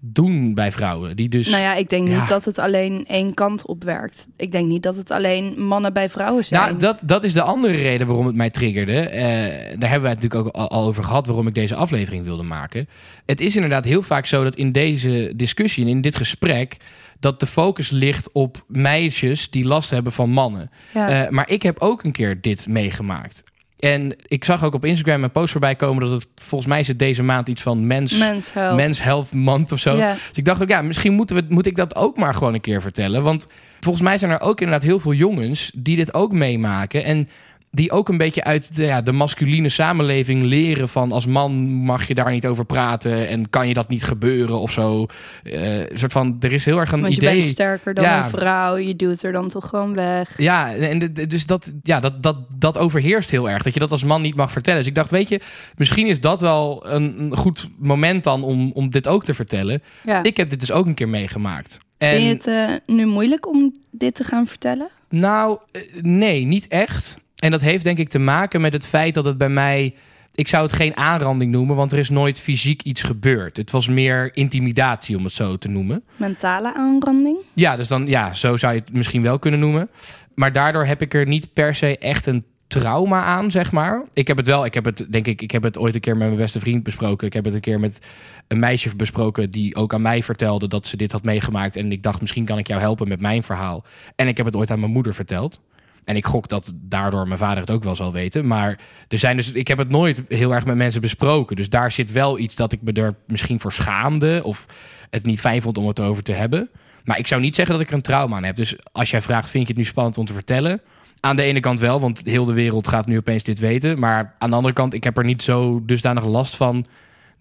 doen bij vrouwen. Die dus... nou ja, ik denk Ja. niet dat het alleen één kant op werkt. Ik denk niet dat het alleen mannen bij vrouwen zijn. Nou, dat, dat is de andere reden waarom het mij triggerde. Eh, daar hebben wij het natuurlijk ook al, al over gehad waarom ik deze aflevering wilde maken. Het is inderdaad heel vaak zo dat in deze discussie en in dit gesprek. Dat de focus ligt op meisjes die last hebben van mannen. ja. Eh, maar ik heb ook een keer dit meegemaakt. En ik zag ook op Instagram een post voorbij komen dat het volgens mij is het deze maand iets van mens, Men's health. Men's Health Month of zo. Dus ik dacht ook, ja, misschien moeten we, moet ik dat ook maar gewoon een keer vertellen. Want volgens mij zijn er ook inderdaad heel veel jongens die dit ook meemaken. En die ook een beetje uit de, ja, de masculine samenleving leren van als man mag je daar niet over praten en kan je dat niet gebeuren of zo. Eh, soort van, er is heel erg een Want je idee. bent sterker dan Ja. een vrouw, je doet er dan toch gewoon weg. Ja, en de- dus dat, ja, dat, dat, dat overheerst heel erg. Dat je dat als man niet mag vertellen. Dus ik dacht, weet je, misschien is dat wel een, een goed moment dan om, om dit ook te vertellen. Ja. Ik heb dit dus ook een keer meegemaakt. En Vind je het eh, nu moeilijk om dit te gaan vertellen? nou, eh, nee, niet echt. En dat heeft denk ik te maken met het feit dat het bij mij... Ik zou het geen aanranding noemen, want er is nooit fysiek iets gebeurd. Het was meer intimidatie, om het zo te noemen. Mentale aanranding. Ja, dus dan, ja, zo zou je het misschien wel kunnen noemen. Maar daardoor heb ik er niet per se echt een trauma aan, zeg maar. Ik heb het wel, ik heb het, denk ik, ik heb het ooit een keer met mijn beste vriend besproken. Ik heb het een keer met een meisje besproken die ook aan mij vertelde dat ze dit had meegemaakt. En ik dacht, misschien kan ik jou helpen met mijn verhaal. En ik heb het ooit aan mijn moeder verteld. En ik gok dat daardoor mijn vader het ook wel zal weten. Maar er zijn dus, ik heb het nooit heel erg met mensen besproken. Dus daar zit wel iets dat ik me er misschien voor schaamde. Of het niet fijn vond om het erover te hebben. Maar ik zou niet zeggen dat ik er een trauma aan heb. Dus als jij vraagt, vind je het nu spannend om te vertellen? Aan de ene kant wel, want heel de wereld gaat nu opeens dit weten. Maar aan de andere kant, ik heb er niet zo dusdanig last van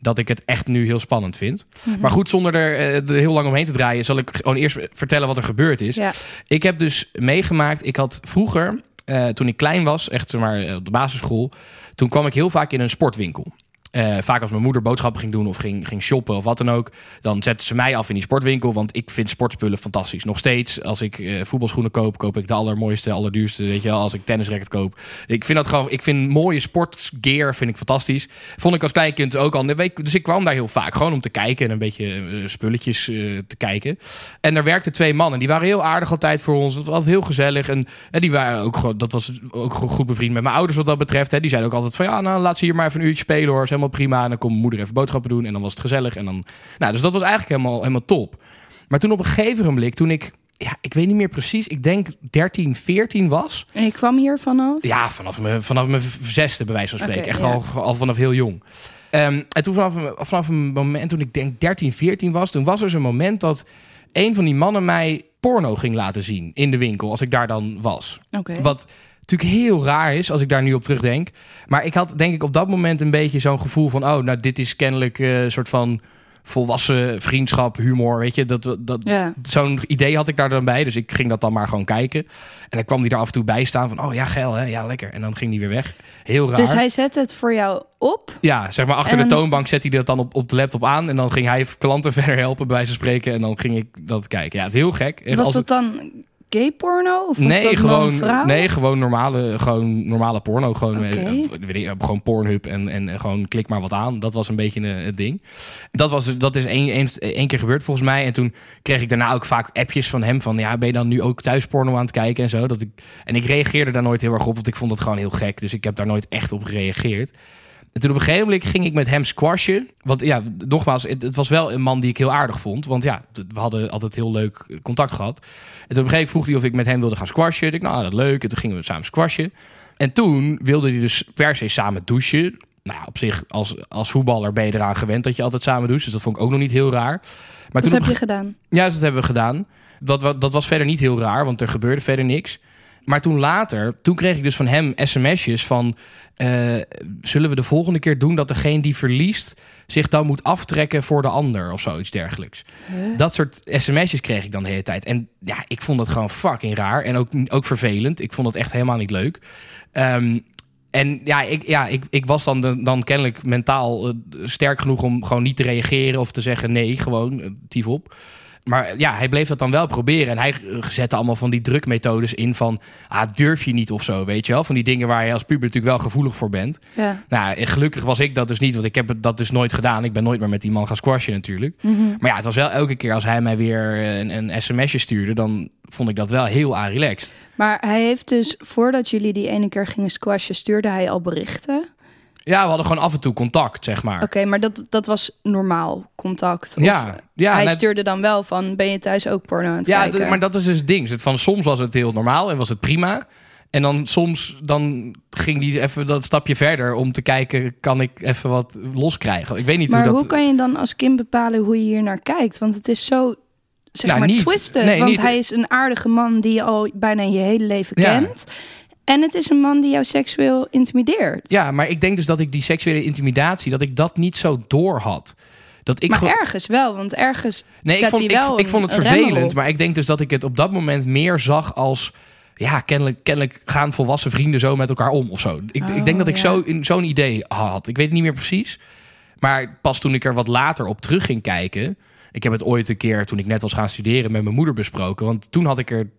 dat ik het echt nu heel spannend vind. Maar goed, zonder er, eh, er heel lang omheen te draaien, zal ik gewoon eerst vertellen wat er gebeurd is. Ja. Ik heb dus meegemaakt, ik had vroeger, eh, toen ik klein was, echt zeg maar op de basisschool, toen kwam ik heel vaak in een sportwinkel. Eh, vaak als mijn moeder boodschappen ging doen of ging, ging shoppen of wat dan ook, dan zetten ze mij af in die sportwinkel, want ik vind sportspullen fantastisch. Nog steeds, als ik eh, voetbalschoenen koop, koop ik de allermooiste, allerduurste, weet je als ik tennisracket koop. Ik vind dat gewoon, ik vind mooie sportgear vind ik fantastisch. Vond ik als kleinkind ook al. Dus ik kwam daar heel vaak, gewoon om te kijken en een beetje eh, spulletjes te kijken. En er werkten twee mannen, die waren heel aardig altijd voor ons. Het was altijd heel gezellig en, die waren ook dat was ook goed bevriend met mijn ouders wat dat betreft. Hè. Die zeiden ook altijd van, ja, nou laat ze hier maar even een uurtje spelen hoor, helemaal prima. En dan kon mijn moeder even boodschappen doen en dan was het gezellig. En dan, nou, dus dat was eigenlijk helemaal, helemaal top. Maar toen op een gegeven moment, toen ik, ja, ik weet niet meer precies, ik denk 13, 14 was. En ik kwam hier vanaf. Ja, vanaf mijn, vanaf mijn zesde, bij wijze van spreken. Echt ja. al, al vanaf heel jong. Ehm, en toen vanaf, een- vanaf een moment, toen ik denk 13, 14 was, toen was er zo'n moment dat een van die mannen mij porno ging laten zien in de winkel, als ik daar dan was. Oké. Wat natuurlijk heel raar is als ik daar nu op terugdenk. Maar ik had denk ik op dat moment een beetje zo'n gevoel van... oh, nou dit is kennelijk eh, een soort van volwassen vriendschap, humor, weet je. Dat, dat, Ja. Zo'n idee had ik daar dan bij. Dus ik ging dat dan maar gewoon kijken. En dan kwam die er af en toe bij staan van... oh ja, geil hè, ja lekker. En dan ging die weer weg. Heel raar. Dus hij zet het voor jou op. Ja, zeg maar achter de toonbank zet hij dat dan op, op de laptop aan. En dan ging hij klanten verder helpen, bij van spreken. En dan ging ik dat kijken. Ja, het is heel gek. Was als dat dan gay porno? Of Nee, dat gewoon, nee, gewoon normale, gewoon normale porno. Gewoon, Oké. eh, weet ik, gewoon Pornhub en, en, gewoon klik maar wat aan. Dat was een beetje eh, het ding. Dat, was, dat is één, één, één keer gebeurd volgens mij. En toen kreeg ik daarna ook vaak appjes van hem van... ja, ben je dan nu ook thuis porno aan het kijken en zo? Dat ik, en ik reageerde daar nooit heel erg op, want ik vond het gewoon heel gek. Dus ik heb daar nooit echt op gereageerd. En toen op een gegeven moment ging ik met hem squashen. Want ja, nogmaals, het, het was wel een man die ik heel aardig vond. Want ja, we hadden altijd heel leuk contact gehad. En toen op een gegeven moment vroeg hij of ik met hem wilde gaan squashen. Ik dacht, nou, dat leuk. En toen gingen we samen squashen. En toen wilde hij dus per se samen douchen. Nou, op zich, als, als voetballer ben je eraan gewend dat je altijd samen doucht. Dus dat vond ik ook nog niet heel raar. Maar Dat toen op heb je gedaan. ja, dat hebben we gedaan. Dat, dat was verder niet heel raar, want er gebeurde verder niks. Maar toen later, toen kreeg ik dus van hem sms'jes van... eh, zullen we de volgende keer doen dat degene die verliest... zich dan moet aftrekken voor de ander of zoiets dergelijks. Dat soort sms'jes kreeg ik dan de hele tijd. En ja, ik vond dat gewoon fucking raar. En ook, ook vervelend. Ik vond het echt helemaal niet leuk. Ehm, en ja, ik, ja ik, ik was dan, de- dan kennelijk mentaal eh, sterk genoeg om gewoon niet te reageren of te zeggen nee, gewoon uh, tief op. Maar ja, hij bleef dat dan wel proberen. En hij eh, zette allemaal van die drukmethodes in van... Ah, durf je niet of zo, weet je wel? Van die dingen waar je als puber natuurlijk wel gevoelig voor bent. Ja. Nou, en gelukkig was ik dat dus niet, want ik heb dat dus nooit gedaan. Ik ben nooit meer met die man gaan squashen natuurlijk. Mhm. Maar ja, het was wel elke keer als hij mij weer een, een sms'je stuurde... dan vond ik dat wel heel aan relaxed. Maar hij heeft dus, voordat jullie die ene keer gingen squashen, stuurde hij al berichten. Ja, we hadden gewoon af en toe contact, zeg maar. Oké, maar dat, dat was normaal contact. Of Ja, ja, hij net- stuurde dan wel van, ben je thuis ook porno aan het Ja, kijken? d- maar dat is dus het ding. Van, soms was het heel normaal en was het prima. En dan soms dan ging die even dat stapje verder om te kijken... kan ik even wat loskrijgen? Ik weet niet Maar hoe hoe dat... kan je dan als kind bepalen hoe je hier naar kijkt? Want het is zo, zeg Nou, maar, niet. twisted. Nee, want niet. hij is een aardige man die je al bijna je hele leven Ja. kent. En het is een man die jou seksueel intimideert. Ja, maar ik denk dus dat ik die seksuele intimidatie... dat ik dat niet zo door had. Dat ik maar ergens wel, want ergens Nee, ik vond, ik, vond het vervelend. Maar ik denk dus dat ik het op dat moment meer zag als... Ja, kennelijk, kennelijk gaan volwassen vrienden zo met elkaar om of zo. Ik, ik denk dat ik ja. zo, in, zo'n idee had. Ik weet het niet meer precies. Maar pas toen ik er wat later op terug ging kijken... Ik heb het ooit een keer, toen ik net was gaan studeren... met mijn moeder besproken. Want toen had ik er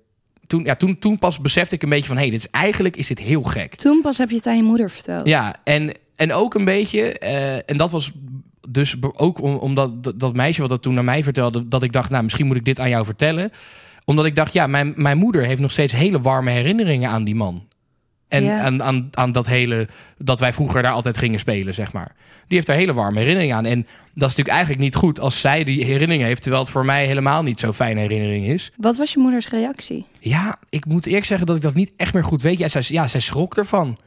toen, ja, toen, toen pas besefte ik een beetje van... hé, hey, dit is eigenlijk is dit heel gek. Toen pas heb je het aan je moeder verteld. Ja, en, en ook een beetje... eh, en dat was dus ook om, omdat dat, dat meisje wat dat toen naar mij vertelde... dat ik dacht, nou, misschien moet ik dit aan jou vertellen. Omdat ik dacht, ja, mijn, mijn moeder heeft nog steeds hele warme herinneringen aan die man. En Ja. aan, aan, aan dat hele... dat wij vroeger daar altijd gingen spelen, zeg maar. Die heeft daar hele warme herinneringen aan. En dat is natuurlijk eigenlijk niet goed als zij die herinneringen heeft... terwijl het voor mij helemaal niet zo'n fijne herinnering is. Wat was je moeders reactie? Ja, ik moet eerlijk zeggen dat ik dat niet echt meer goed weet. Ja, zij, ja, zij schrok ervan.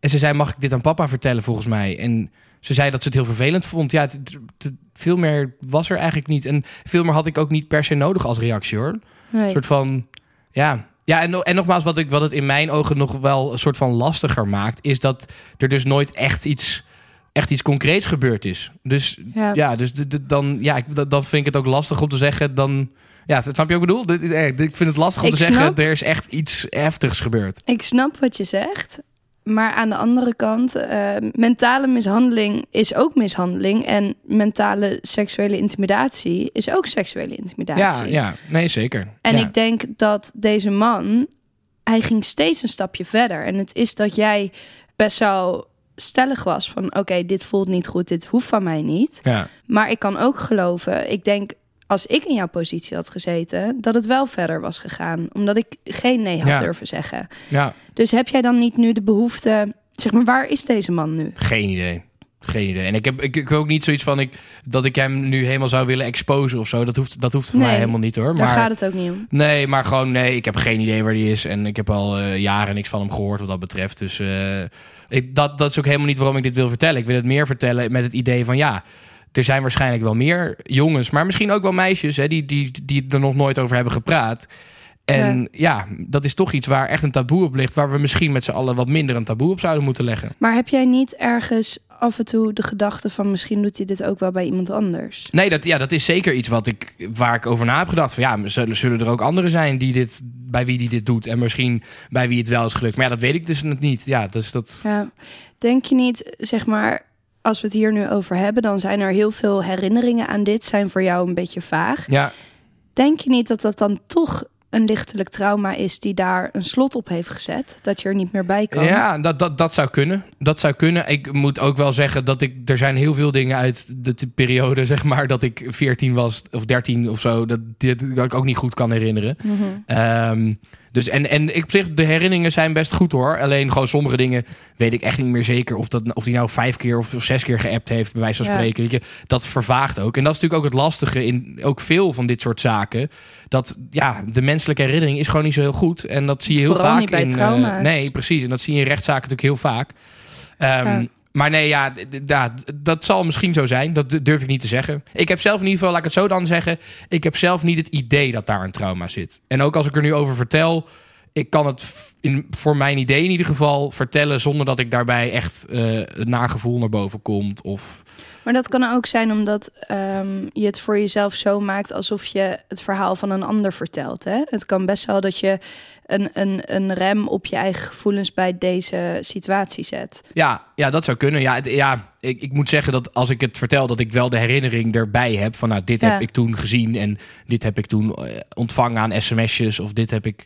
En ze zei, mag ik dit aan papa vertellen volgens mij? En ze zei dat ze het heel vervelend vond. Ja, het- het- het- veel meer was er eigenlijk niet. En veel meer had ik ook niet per se nodig als reactie hoor. Nee. Een soort van, ja... Ja, en, no- en nogmaals, wat, ik, wat het in mijn ogen nog wel een soort van lastiger maakt... is dat er dus nooit echt iets, echt iets concreets gebeurd is. Dus Ja. ja, dus dan, ja, ik, dan vind ik het ook lastig om te zeggen... dan, ja, snap je ik bedoel? Eh, Ik vind het lastig om Ik te zeggen... snap. er is echt iets heftigs gebeurd. Ik snap wat je zegt. Maar aan de andere kant, eh, mentale mishandeling is ook mishandeling. En mentale seksuele intimidatie is ook seksuele Ja, intimidatie. ja, nee, zeker. En ja. ik denk dat deze man, hij ging steeds een stapje verder. En het is dat jij best wel stellig was van... oké, dit voelt niet goed, dit hoeft van mij niet. Ja, Maar ik kan ook geloven, ik denk als ik in jouw positie had gezeten... dat het wel verder was gegaan. Omdat ik geen nee had Ja. durven zeggen. ja, Dus heb jij dan niet nu de behoefte... Zeg maar, waar is deze man nu? geen idee. Geen idee. En ik heb, ik, ik ook niet zoiets van ik, dat ik hem nu helemaal zou willen exposen of zo. Dat hoeft, dat hoeft voor Nee, mij helemaal niet hoor. Daar Maar, gaat het ook niet om. Nee, maar gewoon nee, ik heb geen idee waar die is. En ik heb al eh, jaren niks van hem gehoord wat dat betreft. Dus eh, ik, dat, dat is ook helemaal niet waarom ik dit wil vertellen. Ik wil het meer vertellen met het idee van ja, er zijn waarschijnlijk wel meer jongens, maar misschien ook wel meisjes hè, die, die, die er nog nooit over hebben gepraat. En ja. dat is toch iets waar echt een taboe op ligt, waar we misschien met z'n allen wat minder een taboe op zouden moeten leggen. Maar heb jij niet ergens af en toe de gedachte van... misschien doet hij dit ook wel bij iemand anders? Nee, dat, ja, dat is zeker iets wat ik, waar ik over na heb gedacht. Van, ja, zullen, zullen er ook anderen zijn die dit, bij wie die dit doet? En misschien bij wie het wel is gelukt. Maar ja, dat weet ik dus niet. Ja, dus dat... Ja. Denk je niet, zeg maar... Als we het hier nu over hebben, dan zijn er heel veel herinneringen aan dit... zijn voor jou een beetje vaag. Ja, Denk je niet dat dat dan toch een lichtelijk trauma is... die daar een slot op heeft gezet? Dat je er niet meer bij kan? ja dat, dat, dat zou kunnen. Dat zou kunnen. Ik moet ook wel zeggen dat ik... Er zijn heel veel dingen uit de periode, zeg maar... dat ik 14 was of 13 of zo... dat, dit, dat ik ook niet goed kan herinneren. Mhm. Ehm, dus en, en ik op zich, de herinneringen zijn best goed hoor. Alleen gewoon sommige dingen weet ik echt niet meer zeker of, dat, of die nou vijf keer of, of zes keer geappt heeft, bij wijze van spreken. Dat vervaagt ook. En dat is natuurlijk ook het lastige in ook veel van dit soort zaken. Dat ja, de menselijke herinnering is gewoon niet zo heel goed. En dat zie je heel Vooral vaak niet bij in. eh, nee, precies. En dat zie je in rechtszaken natuurlijk heel vaak. Ehm, Ja. Maar nee, ja, dat zal misschien zo zijn. Dat durf ik niet te zeggen. Ik heb zelf in ieder geval, laat ik het zo dan zeggen. Ik heb zelf niet het idee dat daar een trauma zit. En ook als ik er nu over vertel, ik kan het in, voor mijn idee in ieder geval vertellen zonder dat ik daarbij echt eh een nagevoel naar boven komt. Of Maar dat kan ook zijn omdat ehm, je het voor jezelf zo maakt alsof je het verhaal van een ander vertelt. Hè? Het kan best wel dat je een, een, een rem op je eigen gevoelens bij deze situatie zet. ja, ja, dat zou kunnen. Ja, het- ja ik, ik moet zeggen dat als ik het vertel, dat ik wel de herinnering erbij heb van nou, dit Ja. heb ik toen gezien en dit heb ik toen eh, ontvangen aan sms'jes of dit heb ik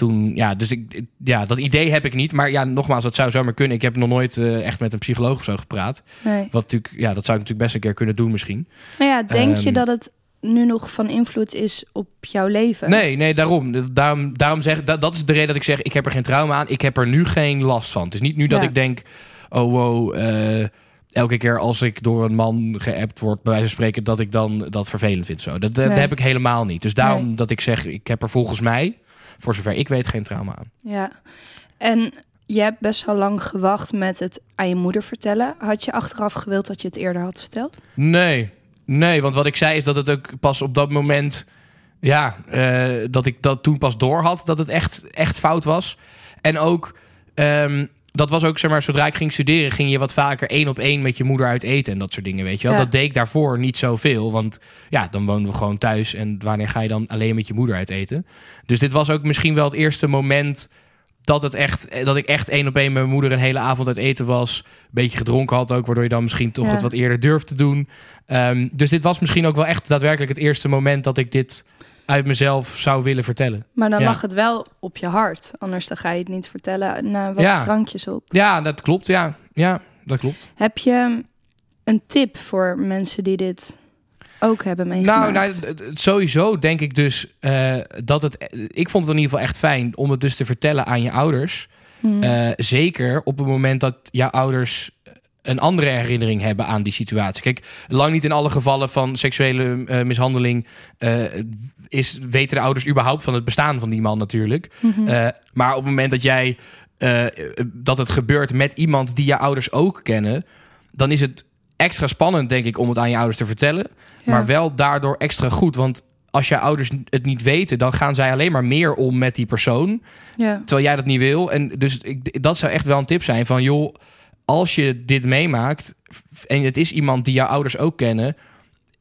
toen. Ja, dus ik, ja, dat idee heb ik niet. Maar ja, nogmaals, dat zou zomaar kunnen. Ik heb nog nooit eh, echt met een psycholoog of zo gepraat. Nee. Wat natuurlijk, ja, dat zou ik natuurlijk best een keer kunnen doen misschien. Nou ja, denk je Ehm. dat het nu nog van invloed is op jouw leven? Nee, nee, daarom. Daarom, daarom zeg, dat, dat is de reden dat ik zeg, ik heb er geen trauma aan. Ik heb er nu geen last van. Het is niet nu dat Ja. ik denk, oh wow, eh, elke keer als ik door een man geappt word, bij wijze van spreken, dat ik dan dat vervelend vind. Zo. Dat, dat Nee. heb ik helemaal niet. Dus daarom Nee. dat ik zeg, ik heb er volgens mij, voor zover ik weet, geen trauma aan. Ja. En je hebt best wel lang gewacht met het aan je moeder vertellen. Had je achteraf gewild dat je het eerder had verteld? Nee, nee, want wat ik zei is dat het ook pas op dat moment, ja, eh, dat ik dat toen pas door had dat het echt, echt fout was. En ook, ehm, dat was ook, zeg maar, zodra ik ging studeren, ging je wat vaker één op één met je moeder uit eten en dat soort dingen, weet je wel. Ja. Dat deed ik daarvoor niet zoveel, want ja, dan woonden we gewoon thuis en wanneer ga je dan alleen met je moeder uit eten? Dus dit was ook misschien wel het eerste moment dat, het echt, dat ik echt één op één met mijn moeder een hele avond uit eten was. Een beetje gedronken had ook, waardoor je dan misschien toch Ja. het wat eerder durft te doen. Ehm, dus dit was misschien ook wel echt daadwerkelijk het eerste moment dat ik dit uit mezelf zou willen vertellen. Maar dan Ja. mag het wel op je hart. Anders dan ga je het niet vertellen na wat Ja. drankjes op. Ja, dat klopt. Ja, ja dat klopt. Heb je een tip voor mensen die dit ook hebben meegemaakt? Nou, nou, sowieso denk ik dus eh, dat het. Ik vond het in ieder geval echt fijn om het dus te vertellen aan je ouders. Hmm. Eh, zeker op het moment dat jouw ouders een andere herinnering hebben aan die situatie. Kijk, lang niet in alle gevallen van seksuele eh, mishandeling eh, is, weten de ouders überhaupt van het bestaan van die man natuurlijk. Mhm. Eh, maar op het moment dat jij dat het gebeurt met iemand die je ouders ook kennen, dan is het extra spannend, denk ik, om het aan je ouders te vertellen. Ja. Maar wel daardoor extra goed. Want als je ouders het niet weten, dan gaan zij alleen maar meer om met die persoon. ja. Terwijl jij dat niet wil. En dus ik, dat zou echt wel een tip zijn van joh, als je dit meemaakt en het is iemand die jouw ouders ook kennen,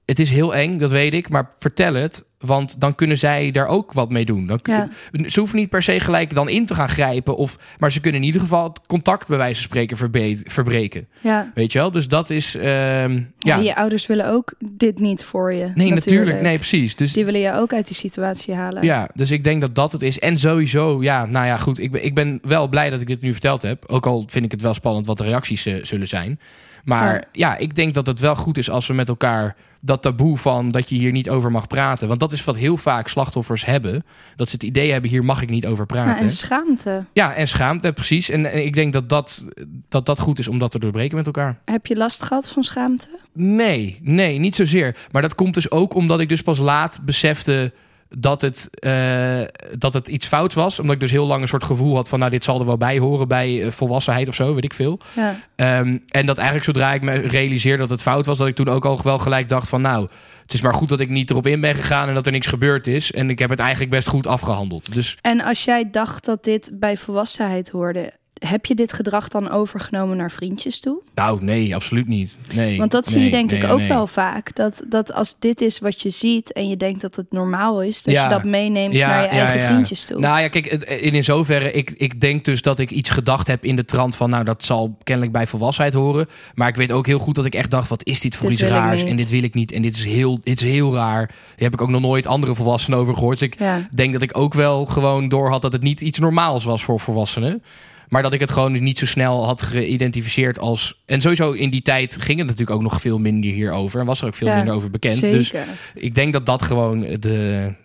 het is heel eng, dat weet ik, maar vertel het, want dan kunnen zij daar ook wat mee doen. Dan, Ze hoeven niet per se gelijk dan in te gaan grijpen, of, maar ze kunnen in ieder geval het contact bij wijze van spreken verbe- verbreken. ja. Weet je wel? Dus dat is, ehm, Ja. ja. Je ouders willen ook dit niet voor je. Nee, natuurlijk. Nee, precies. Dus Die willen je ook uit die situatie halen. Ja, dus ik denk dat dat het is. En sowieso, ja, nou ja, goed. Ik ben, ik ben wel blij dat ik dit nu verteld heb. Ook al vind ik het wel spannend wat de reacties eh, zullen zijn. Maar Ja. ja. ik denk dat het wel goed is als we met elkaar dat taboe van dat je hier niet over mag praten. Want dat is wat heel vaak slachtoffers hebben. Dat ze het idee hebben, hier mag ik niet over praten. Ja, en schaamte. Ja, en schaamte, precies. En, en ik denk dat dat, dat dat goed is om dat te doorbreken met elkaar. Heb je last gehad van schaamte? Nee, nee, niet zozeer. Maar dat komt dus ook omdat ik dus pas laat besefte dat het, eh, dat het iets fout was. Omdat ik dus heel lang een soort gevoel had van... nou, dit zal er wel bij horen bij eh, volwassenheid of zo, weet ik veel. Ja. Ehm, en dat eigenlijk zodra ik me realiseerde dat het fout was... dat ik toen ook al wel gelijk dacht van... nou, het is maar goed dat ik niet erop in ben gegaan... en dat er niks gebeurd is. En ik heb het eigenlijk best goed afgehandeld. Dus En als jij dacht dat dit bij volwassenheid hoorde, heb je dit gedrag dan overgenomen naar vriendjes toe? nou, nee, absoluut niet. Nee, Want dat zie je denk nee, ik ook nee. wel vaak. Dat, dat als dit is wat je ziet en je denkt dat het normaal is, dat Ja. je dat meeneemt Ja, naar je ja, eigen vriendjes toe. Nou ja, kijk, in, in zoverre, ik, ik denk dus dat ik iets gedacht heb in de trant van, nou, dat zal kennelijk bij volwassenheid horen. Maar ik weet ook heel goed dat ik echt dacht, wat is dit voor Dit iets raars? En dit wil ik niet. En dit is heel, dit is heel raar. Daar heb ik ook nog nooit andere volwassenen over gehoord. Dus ik denk dat ik ook wel gewoon door had dat het niet iets normaals was voor volwassenen. Maar dat ik het gewoon niet zo snel had geïdentificeerd als... En sowieso in die tijd ging het natuurlijk ook nog veel minder hierover. En was er ook veel Ja, minder over bekend. Zeker. Dus ik denk dat dat gewoon de,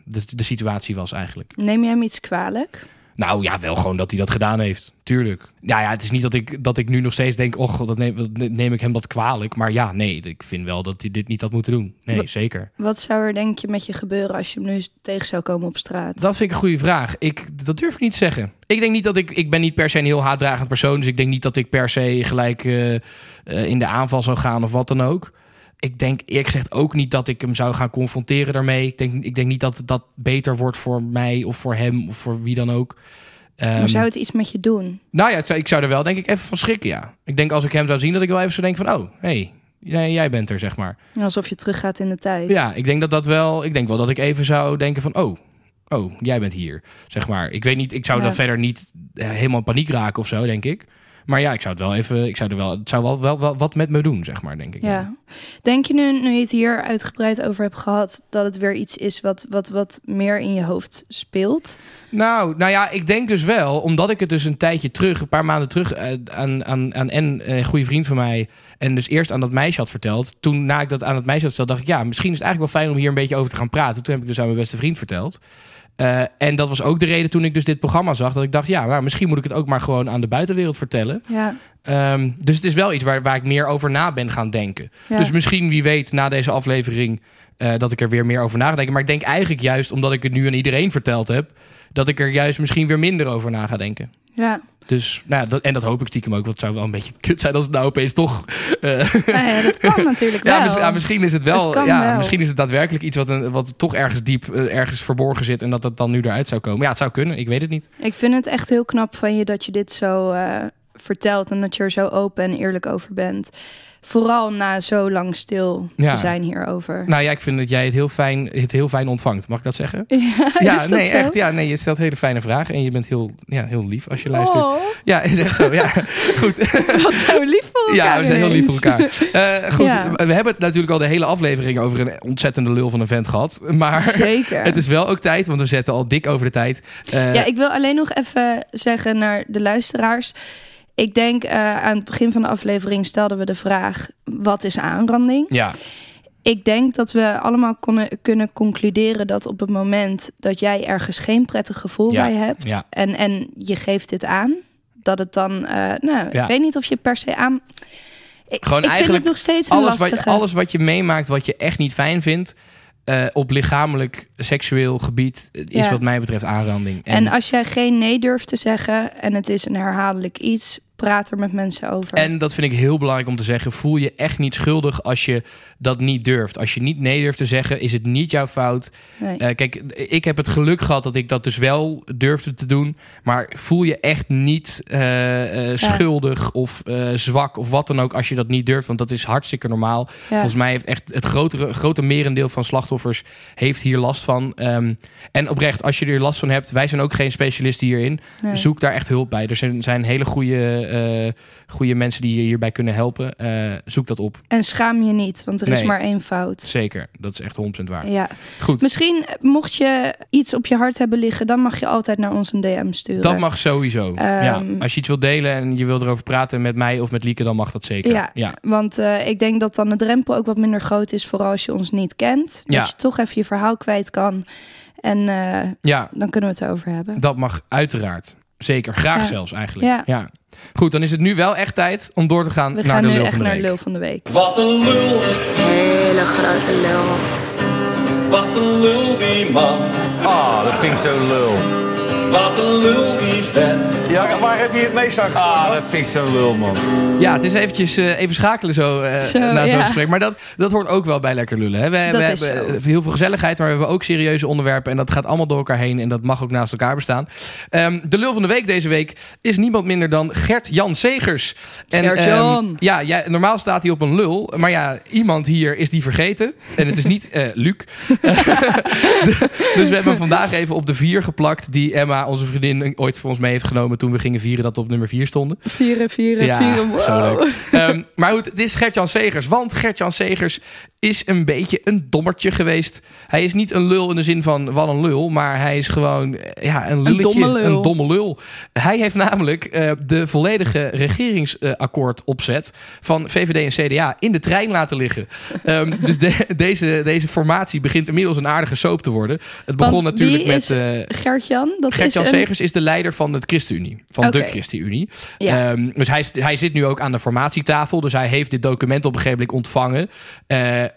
de, de situatie was eigenlijk. Neem je hem iets kwalijk? Nou ja, wel gewoon dat hij dat gedaan heeft. Tuurlijk. Ja, ja, het is niet dat ik, dat ik nu nog steeds denk... och, dat neem, dat neem ik hem dat kwalijk. Maar ja, nee, ik vind wel dat hij dit niet had moeten doen. Nee, zeker. Wat zou er denk je met je gebeuren als je hem nu tegen zou komen op straat? Dat vind ik een goede vraag. Ik, dat durf ik niet te zeggen. Ik denk niet dat ik... Ik ben niet per se een heel haatdragend persoon. Dus ik denk niet dat ik per se gelijk eh, eh, in de aanval zou gaan of wat dan ook. Ik denk eerlijk gezegd ook niet dat ik hem zou gaan confronteren daarmee. Ik denk, ik denk niet dat dat beter wordt voor mij of voor hem of voor wie dan ook. maar Ehm, zou het iets met je doen? Nou ja, ik zou er wel denk ik even van schrikken, ja. Ik denk als ik hem zou zien dat ik wel even zou denken van... oh, hé, hey, jij bent er, zeg maar. Alsof je teruggaat in de tijd. Ja, ik denk dat dat wel... Ik denk wel dat ik even zou denken van... oh, oh, jij bent hier, zeg maar. Ik weet niet, ik zou Ja. dan verder niet eh, helemaal in paniek raken of zo, denk ik. Maar ja, ik zou het wel even... Ik zou er wel, het zou wel, wel, wel wat met me doen, zeg maar, denk ik. Ja. Denk je nu, nu je het hier uitgebreid over hebt gehad, dat het weer iets is wat, wat, wat meer in je hoofd speelt? Nou, nou ja, ik denk dus wel, omdat ik het dus een tijdje terug, een paar maanden terug, eh, aan, aan, aan en eh, een goede vriend van mij, en dus eerst aan dat meisje had verteld. Toen, na ik dat aan het meisje had verteld, dacht ik, ja, misschien is het eigenlijk wel fijn om hier een beetje over te gaan praten. Toen heb ik dus aan mijn beste vriend verteld. Eh, en dat was ook de reden toen ik dus dit programma zag, dat ik dacht, ja, nou, misschien moet ik het ook maar gewoon aan de buitenwereld vertellen. Ja. Ehm, dus het is wel iets waar, waar ik meer over na ben gaan denken. ja. Dus misschien, wie weet, na deze aflevering eh, dat ik er weer meer over na ga denken. Maar ik denk eigenlijk juist, omdat ik het nu aan iedereen verteld heb, dat ik er juist misschien weer minder over na ga denken. ja. Dus, nou ja, dat, en dat hoop ik stiekem ook, want het zou wel een beetje kut zijn als het nou opeens toch... eh, ja, dat kan natuurlijk wel. ja, mis- ja, misschien is het wel, Het ja, wel. misschien is het daadwerkelijk iets wat, een, wat toch ergens diep, eh, ergens verborgen zit en dat het dan nu eruit zou komen. Ja, het zou kunnen, ik weet het niet. Ik vind het echt heel knap van je dat je dit zo eh, vertelt en dat je er zo open en eerlijk over bent. Vooral na zo lang stil Ja. te zijn hierover. Nou ja, ik vind dat jij het heel fijn, het heel fijn ontvangt. Mag ik dat zeggen? ja, nee, zo? echt. Ja, nee, je stelt hele fijne vragen en je bent heel, ja, heel lief als je luistert. Oh, Ja, is echt zo. Ja, goed. wat zo lief voor elkaar Ja, we zijn heel lief voor elkaar. Eh, goed, Ja. we hebben het natuurlijk al de hele aflevering over een ontzettende lul van een vent gehad. Maar Zeker. het is wel ook tijd, want we zetten al dik over de tijd. Eh, Ja, ik wil alleen nog even zeggen naar de luisteraars. Ik denk eh, aan het begin van de aflevering stelden we de vraag: wat is aanranding? ja, Ik denk dat we allemaal konnen, kunnen concluderen dat op het moment dat jij ergens geen prettig gevoel Ja, bij hebt ja. en, en je geeft dit aan, dat het dan, eh, nou, Ja. ik weet niet of je per se aan. Ik, Gewoon ik vind eigenlijk het nog steeds een alles, lastige. wat, alles wat je meemaakt wat je echt niet fijn vindt... eh, op lichamelijk, seksueel gebied eh, is Ja. wat mij betreft aanranding. En als jij geen nee durft te zeggen en het is een herhaaldelijk iets, praat er met mensen over. En dat vind ik heel belangrijk om te zeggen. Voel je echt niet schuldig als je dat niet durft. Als je niet nee durft te zeggen, is het niet jouw fout. Nee. Eh, kijk, ik heb het geluk gehad dat ik dat dus wel durfde te doen. Maar voel je echt niet eh, eh, schuldig of zwak of wat dan ook als je dat niet durft. Want dat is hartstikke normaal. Ja. Volgens mij heeft echt het grotere, grote merendeel van slachtoffers heeft hier last van. Ehm, en oprecht, als je er last van hebt, wij zijn ook geen specialisten hierin. Nee. Zoek daar echt hulp bij. Er zijn, zijn hele goede, eh, goede mensen die je hierbij kunnen helpen. Eh, zoek dat op. En schaam je niet, want er is maar één fout. Zeker. Dat is echt 100% waar. Ja. Goed. Misschien eh, mocht je iets op je hart hebben liggen, dan mag je altijd naar ons een DM sturen. Dat mag sowieso. ja. Ehm, Als je iets wilt delen en je wilt erover praten met mij of met Lieke, dan mag dat zeker. Ja. ja. Want ik denk dat dan de drempel ook wat minder groot is, vooral als je ons niet kent. Ja. Dat je toch even je verhaal kwijt kan. En Ja, dan kunnen we het erover hebben. dat mag uiteraard. Zeker. Graag Ja. zelfs eigenlijk. Ja. Ja. Goed, dan is het nu wel echt tijd om door te gaan We naar gaan de nu lul echt van de naar de week. lul van de week. Wat een lul, Hele grote lul. wat een lul die man. Ah, dat vind ik zo lul. Wat een lul die vent. Ja, waar heb je het meest aan Ah, dat vind ik lul, man. Ja, het is eventjes eh, even schakelen zo, eh Zo, na zo'n ja. gesprek. Maar dat, dat hoort ook wel bij Lekker Lullen. Hè? We, we hebben zo. heel veel gezelligheid, maar we hebben ook serieuze onderwerpen. En dat gaat allemaal door elkaar heen. En dat mag ook naast elkaar bestaan. Ehm, de lul van de week deze week is niemand minder dan Gert-Jan Segers. En, Gert-Jan. ehm, ja, jij- normaal staat hij op een lul. Maar ja, iemand hier is die vergeten. En het is niet eh, Luc. dus we hebben hem vandaag even op de vier geplakt. Die Emma, onze vriendin, ooit voor ons mee heeft genomen. Toen we gingen vieren dat we op nummer vier stonden. Vieren, vieren, Ja, vieren. wow. zo leuk. Ehm, maar goed, het is Gert-Jan Segers. Want Gert-Jan Segers is een beetje een dommertje geweest. Hij is niet een lul in de zin van wat een lul. Maar hij is gewoon eh, ja, een lulletje. domme lul. Een domme lul. Hij heeft namelijk eh, de volledige regeringsakkoord opzet van VVD en CDA in de trein laten liggen. Ehm, dus de- deze, deze formatie begint inmiddels een aardige soap te worden. Het begon Want natuurlijk met... eh, Gert-Jan, dat Gert-Jan een... Segers is de leider van het ChristenUnie. Van de. ChristenUnie. Ja. Ehm, dus hij, hij zit nu ook aan de formatietafel. Dus hij heeft dit document op een gegeven moment ontvangen.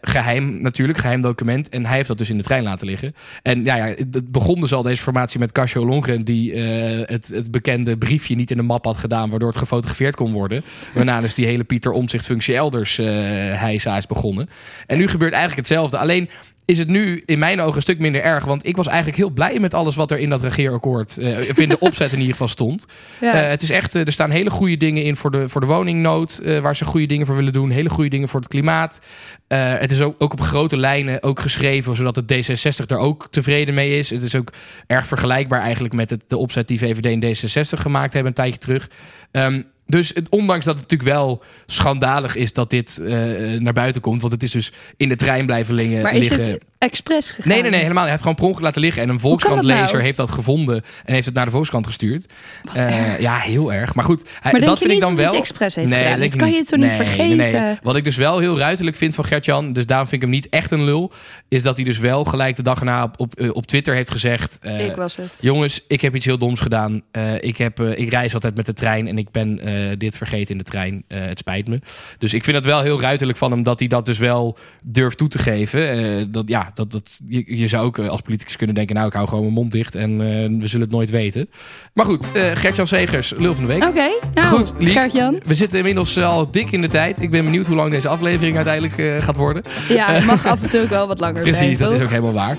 Eh, geheim natuurlijk, geheim document. En hij heeft dat dus in de trein laten liggen. En ja, ja het begon dus al deze formatie met Casio Longren... die eh, het, het bekende briefje niet in de map had gedaan... waardoor het gefotografeerd kon worden. Waarna dus die hele Pieter Omtzigt functie elders heisa is begonnen. En nu gebeurt eigenlijk hetzelfde. Alleen is het nu in mijn ogen een stuk minder erg. Want ik was eigenlijk heel blij met alles wat er in dat regeerakkoord... eh, of in de opzet in ieder geval stond. Ja. Eh, het is echt, eh, er staan hele goede dingen in voor de, voor de woningnood, waar ze goede dingen voor willen doen. Hele goede dingen voor het klimaat. Het is ook, ook op grote lijnen ook geschreven, zodat het D66 er ook tevreden mee is. Het is ook erg vergelijkbaar eigenlijk met het, de opzet die VVD en D66 gemaakt hebben een tijdje terug. Ehm, dus het, ondanks dat het natuurlijk wel schandalig is dat dit eh, naar buiten komt, want het is dus in de trein blijven liggen. maar is liggen. het expres gegaan? Nee, nee, nee, helemaal. Hij heeft gewoon per ongeluk laten liggen. En een Volkskrant-lezer nou? heeft dat gevonden en heeft het naar de Volkskrant gestuurd. Eh, ja, heel erg. Maar goed, hij, Maar dat vind ik dan wel. expres heeft nee, gedaan? Dat kan je toch niet vergeten? nee. Wat ik dus wel heel ruiterlijk vind van Gert-Jan, dus daarom vind ik hem niet echt een lul, is dat hij dus wel gelijk de dag erna op, op, eh, op Twitter heeft gezegd. eh, Ik was het. Jongens, ik heb iets heel doms gedaan. Ik, heb, ik reis altijd met de trein en ik ben dit vergeten in de trein. Het spijt me. Dus ik vind het wel heel ruiterlijk van hem dat hij dat dus wel durft toe te geven. Dat, ja, ja, dat, dat, je, je zou ook eh, als politicus kunnen denken... nou, ik hou gewoon mijn mond dicht en eh, we zullen het nooit weten. Maar goed, eh Gert-Jan Segers, lul van de week. Oké, nou, Goed, Liek. Gert-Jan. We zitten inmiddels al dik in de tijd. Ik ben benieuwd hoe lang deze aflevering uiteindelijk gaat worden. Ja, het mag af en toe ook wel wat langer zijn, Precies, dat toch? is ook helemaal waar.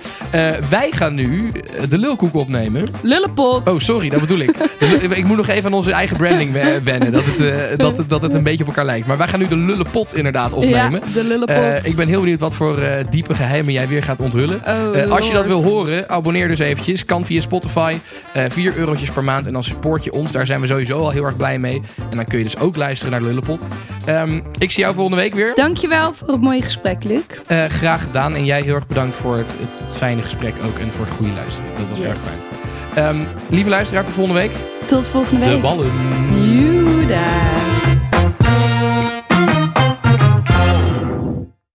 Wij gaan nu de lulkoek opnemen. Lullenpot. Oh, sorry, dat bedoel ik. Ik moet nog even aan onze eigen branding we- wennen. Dat het, dat, het, dat het een beetje op elkaar lijkt. Maar wij gaan nu de lullenpot inderdaad opnemen. Ja, de lullenpot. Ik ben heel benieuwd wat voor diepe geheimen jij weer gaat onthullen. Oh, Eh, als je dat wil horen, abonneer dus eventjes. Kan via Spotify. eh 4 eurotjes per maand. En dan support je ons. Daar zijn we sowieso al heel erg blij mee. En dan kun je dus ook luisteren naar de Lullenpot. Ehm, ik zie jou volgende week weer. Dankjewel voor het mooie gesprek, Luc. Eh, graag gedaan. En jij heel erg bedankt voor het, het, het fijne gesprek ook. En voor het goede luisteren. Dat was Yes. erg fijn. Ehm, lieve luisteraar, tot volgende week. Tot volgende De week. ballen. Juda.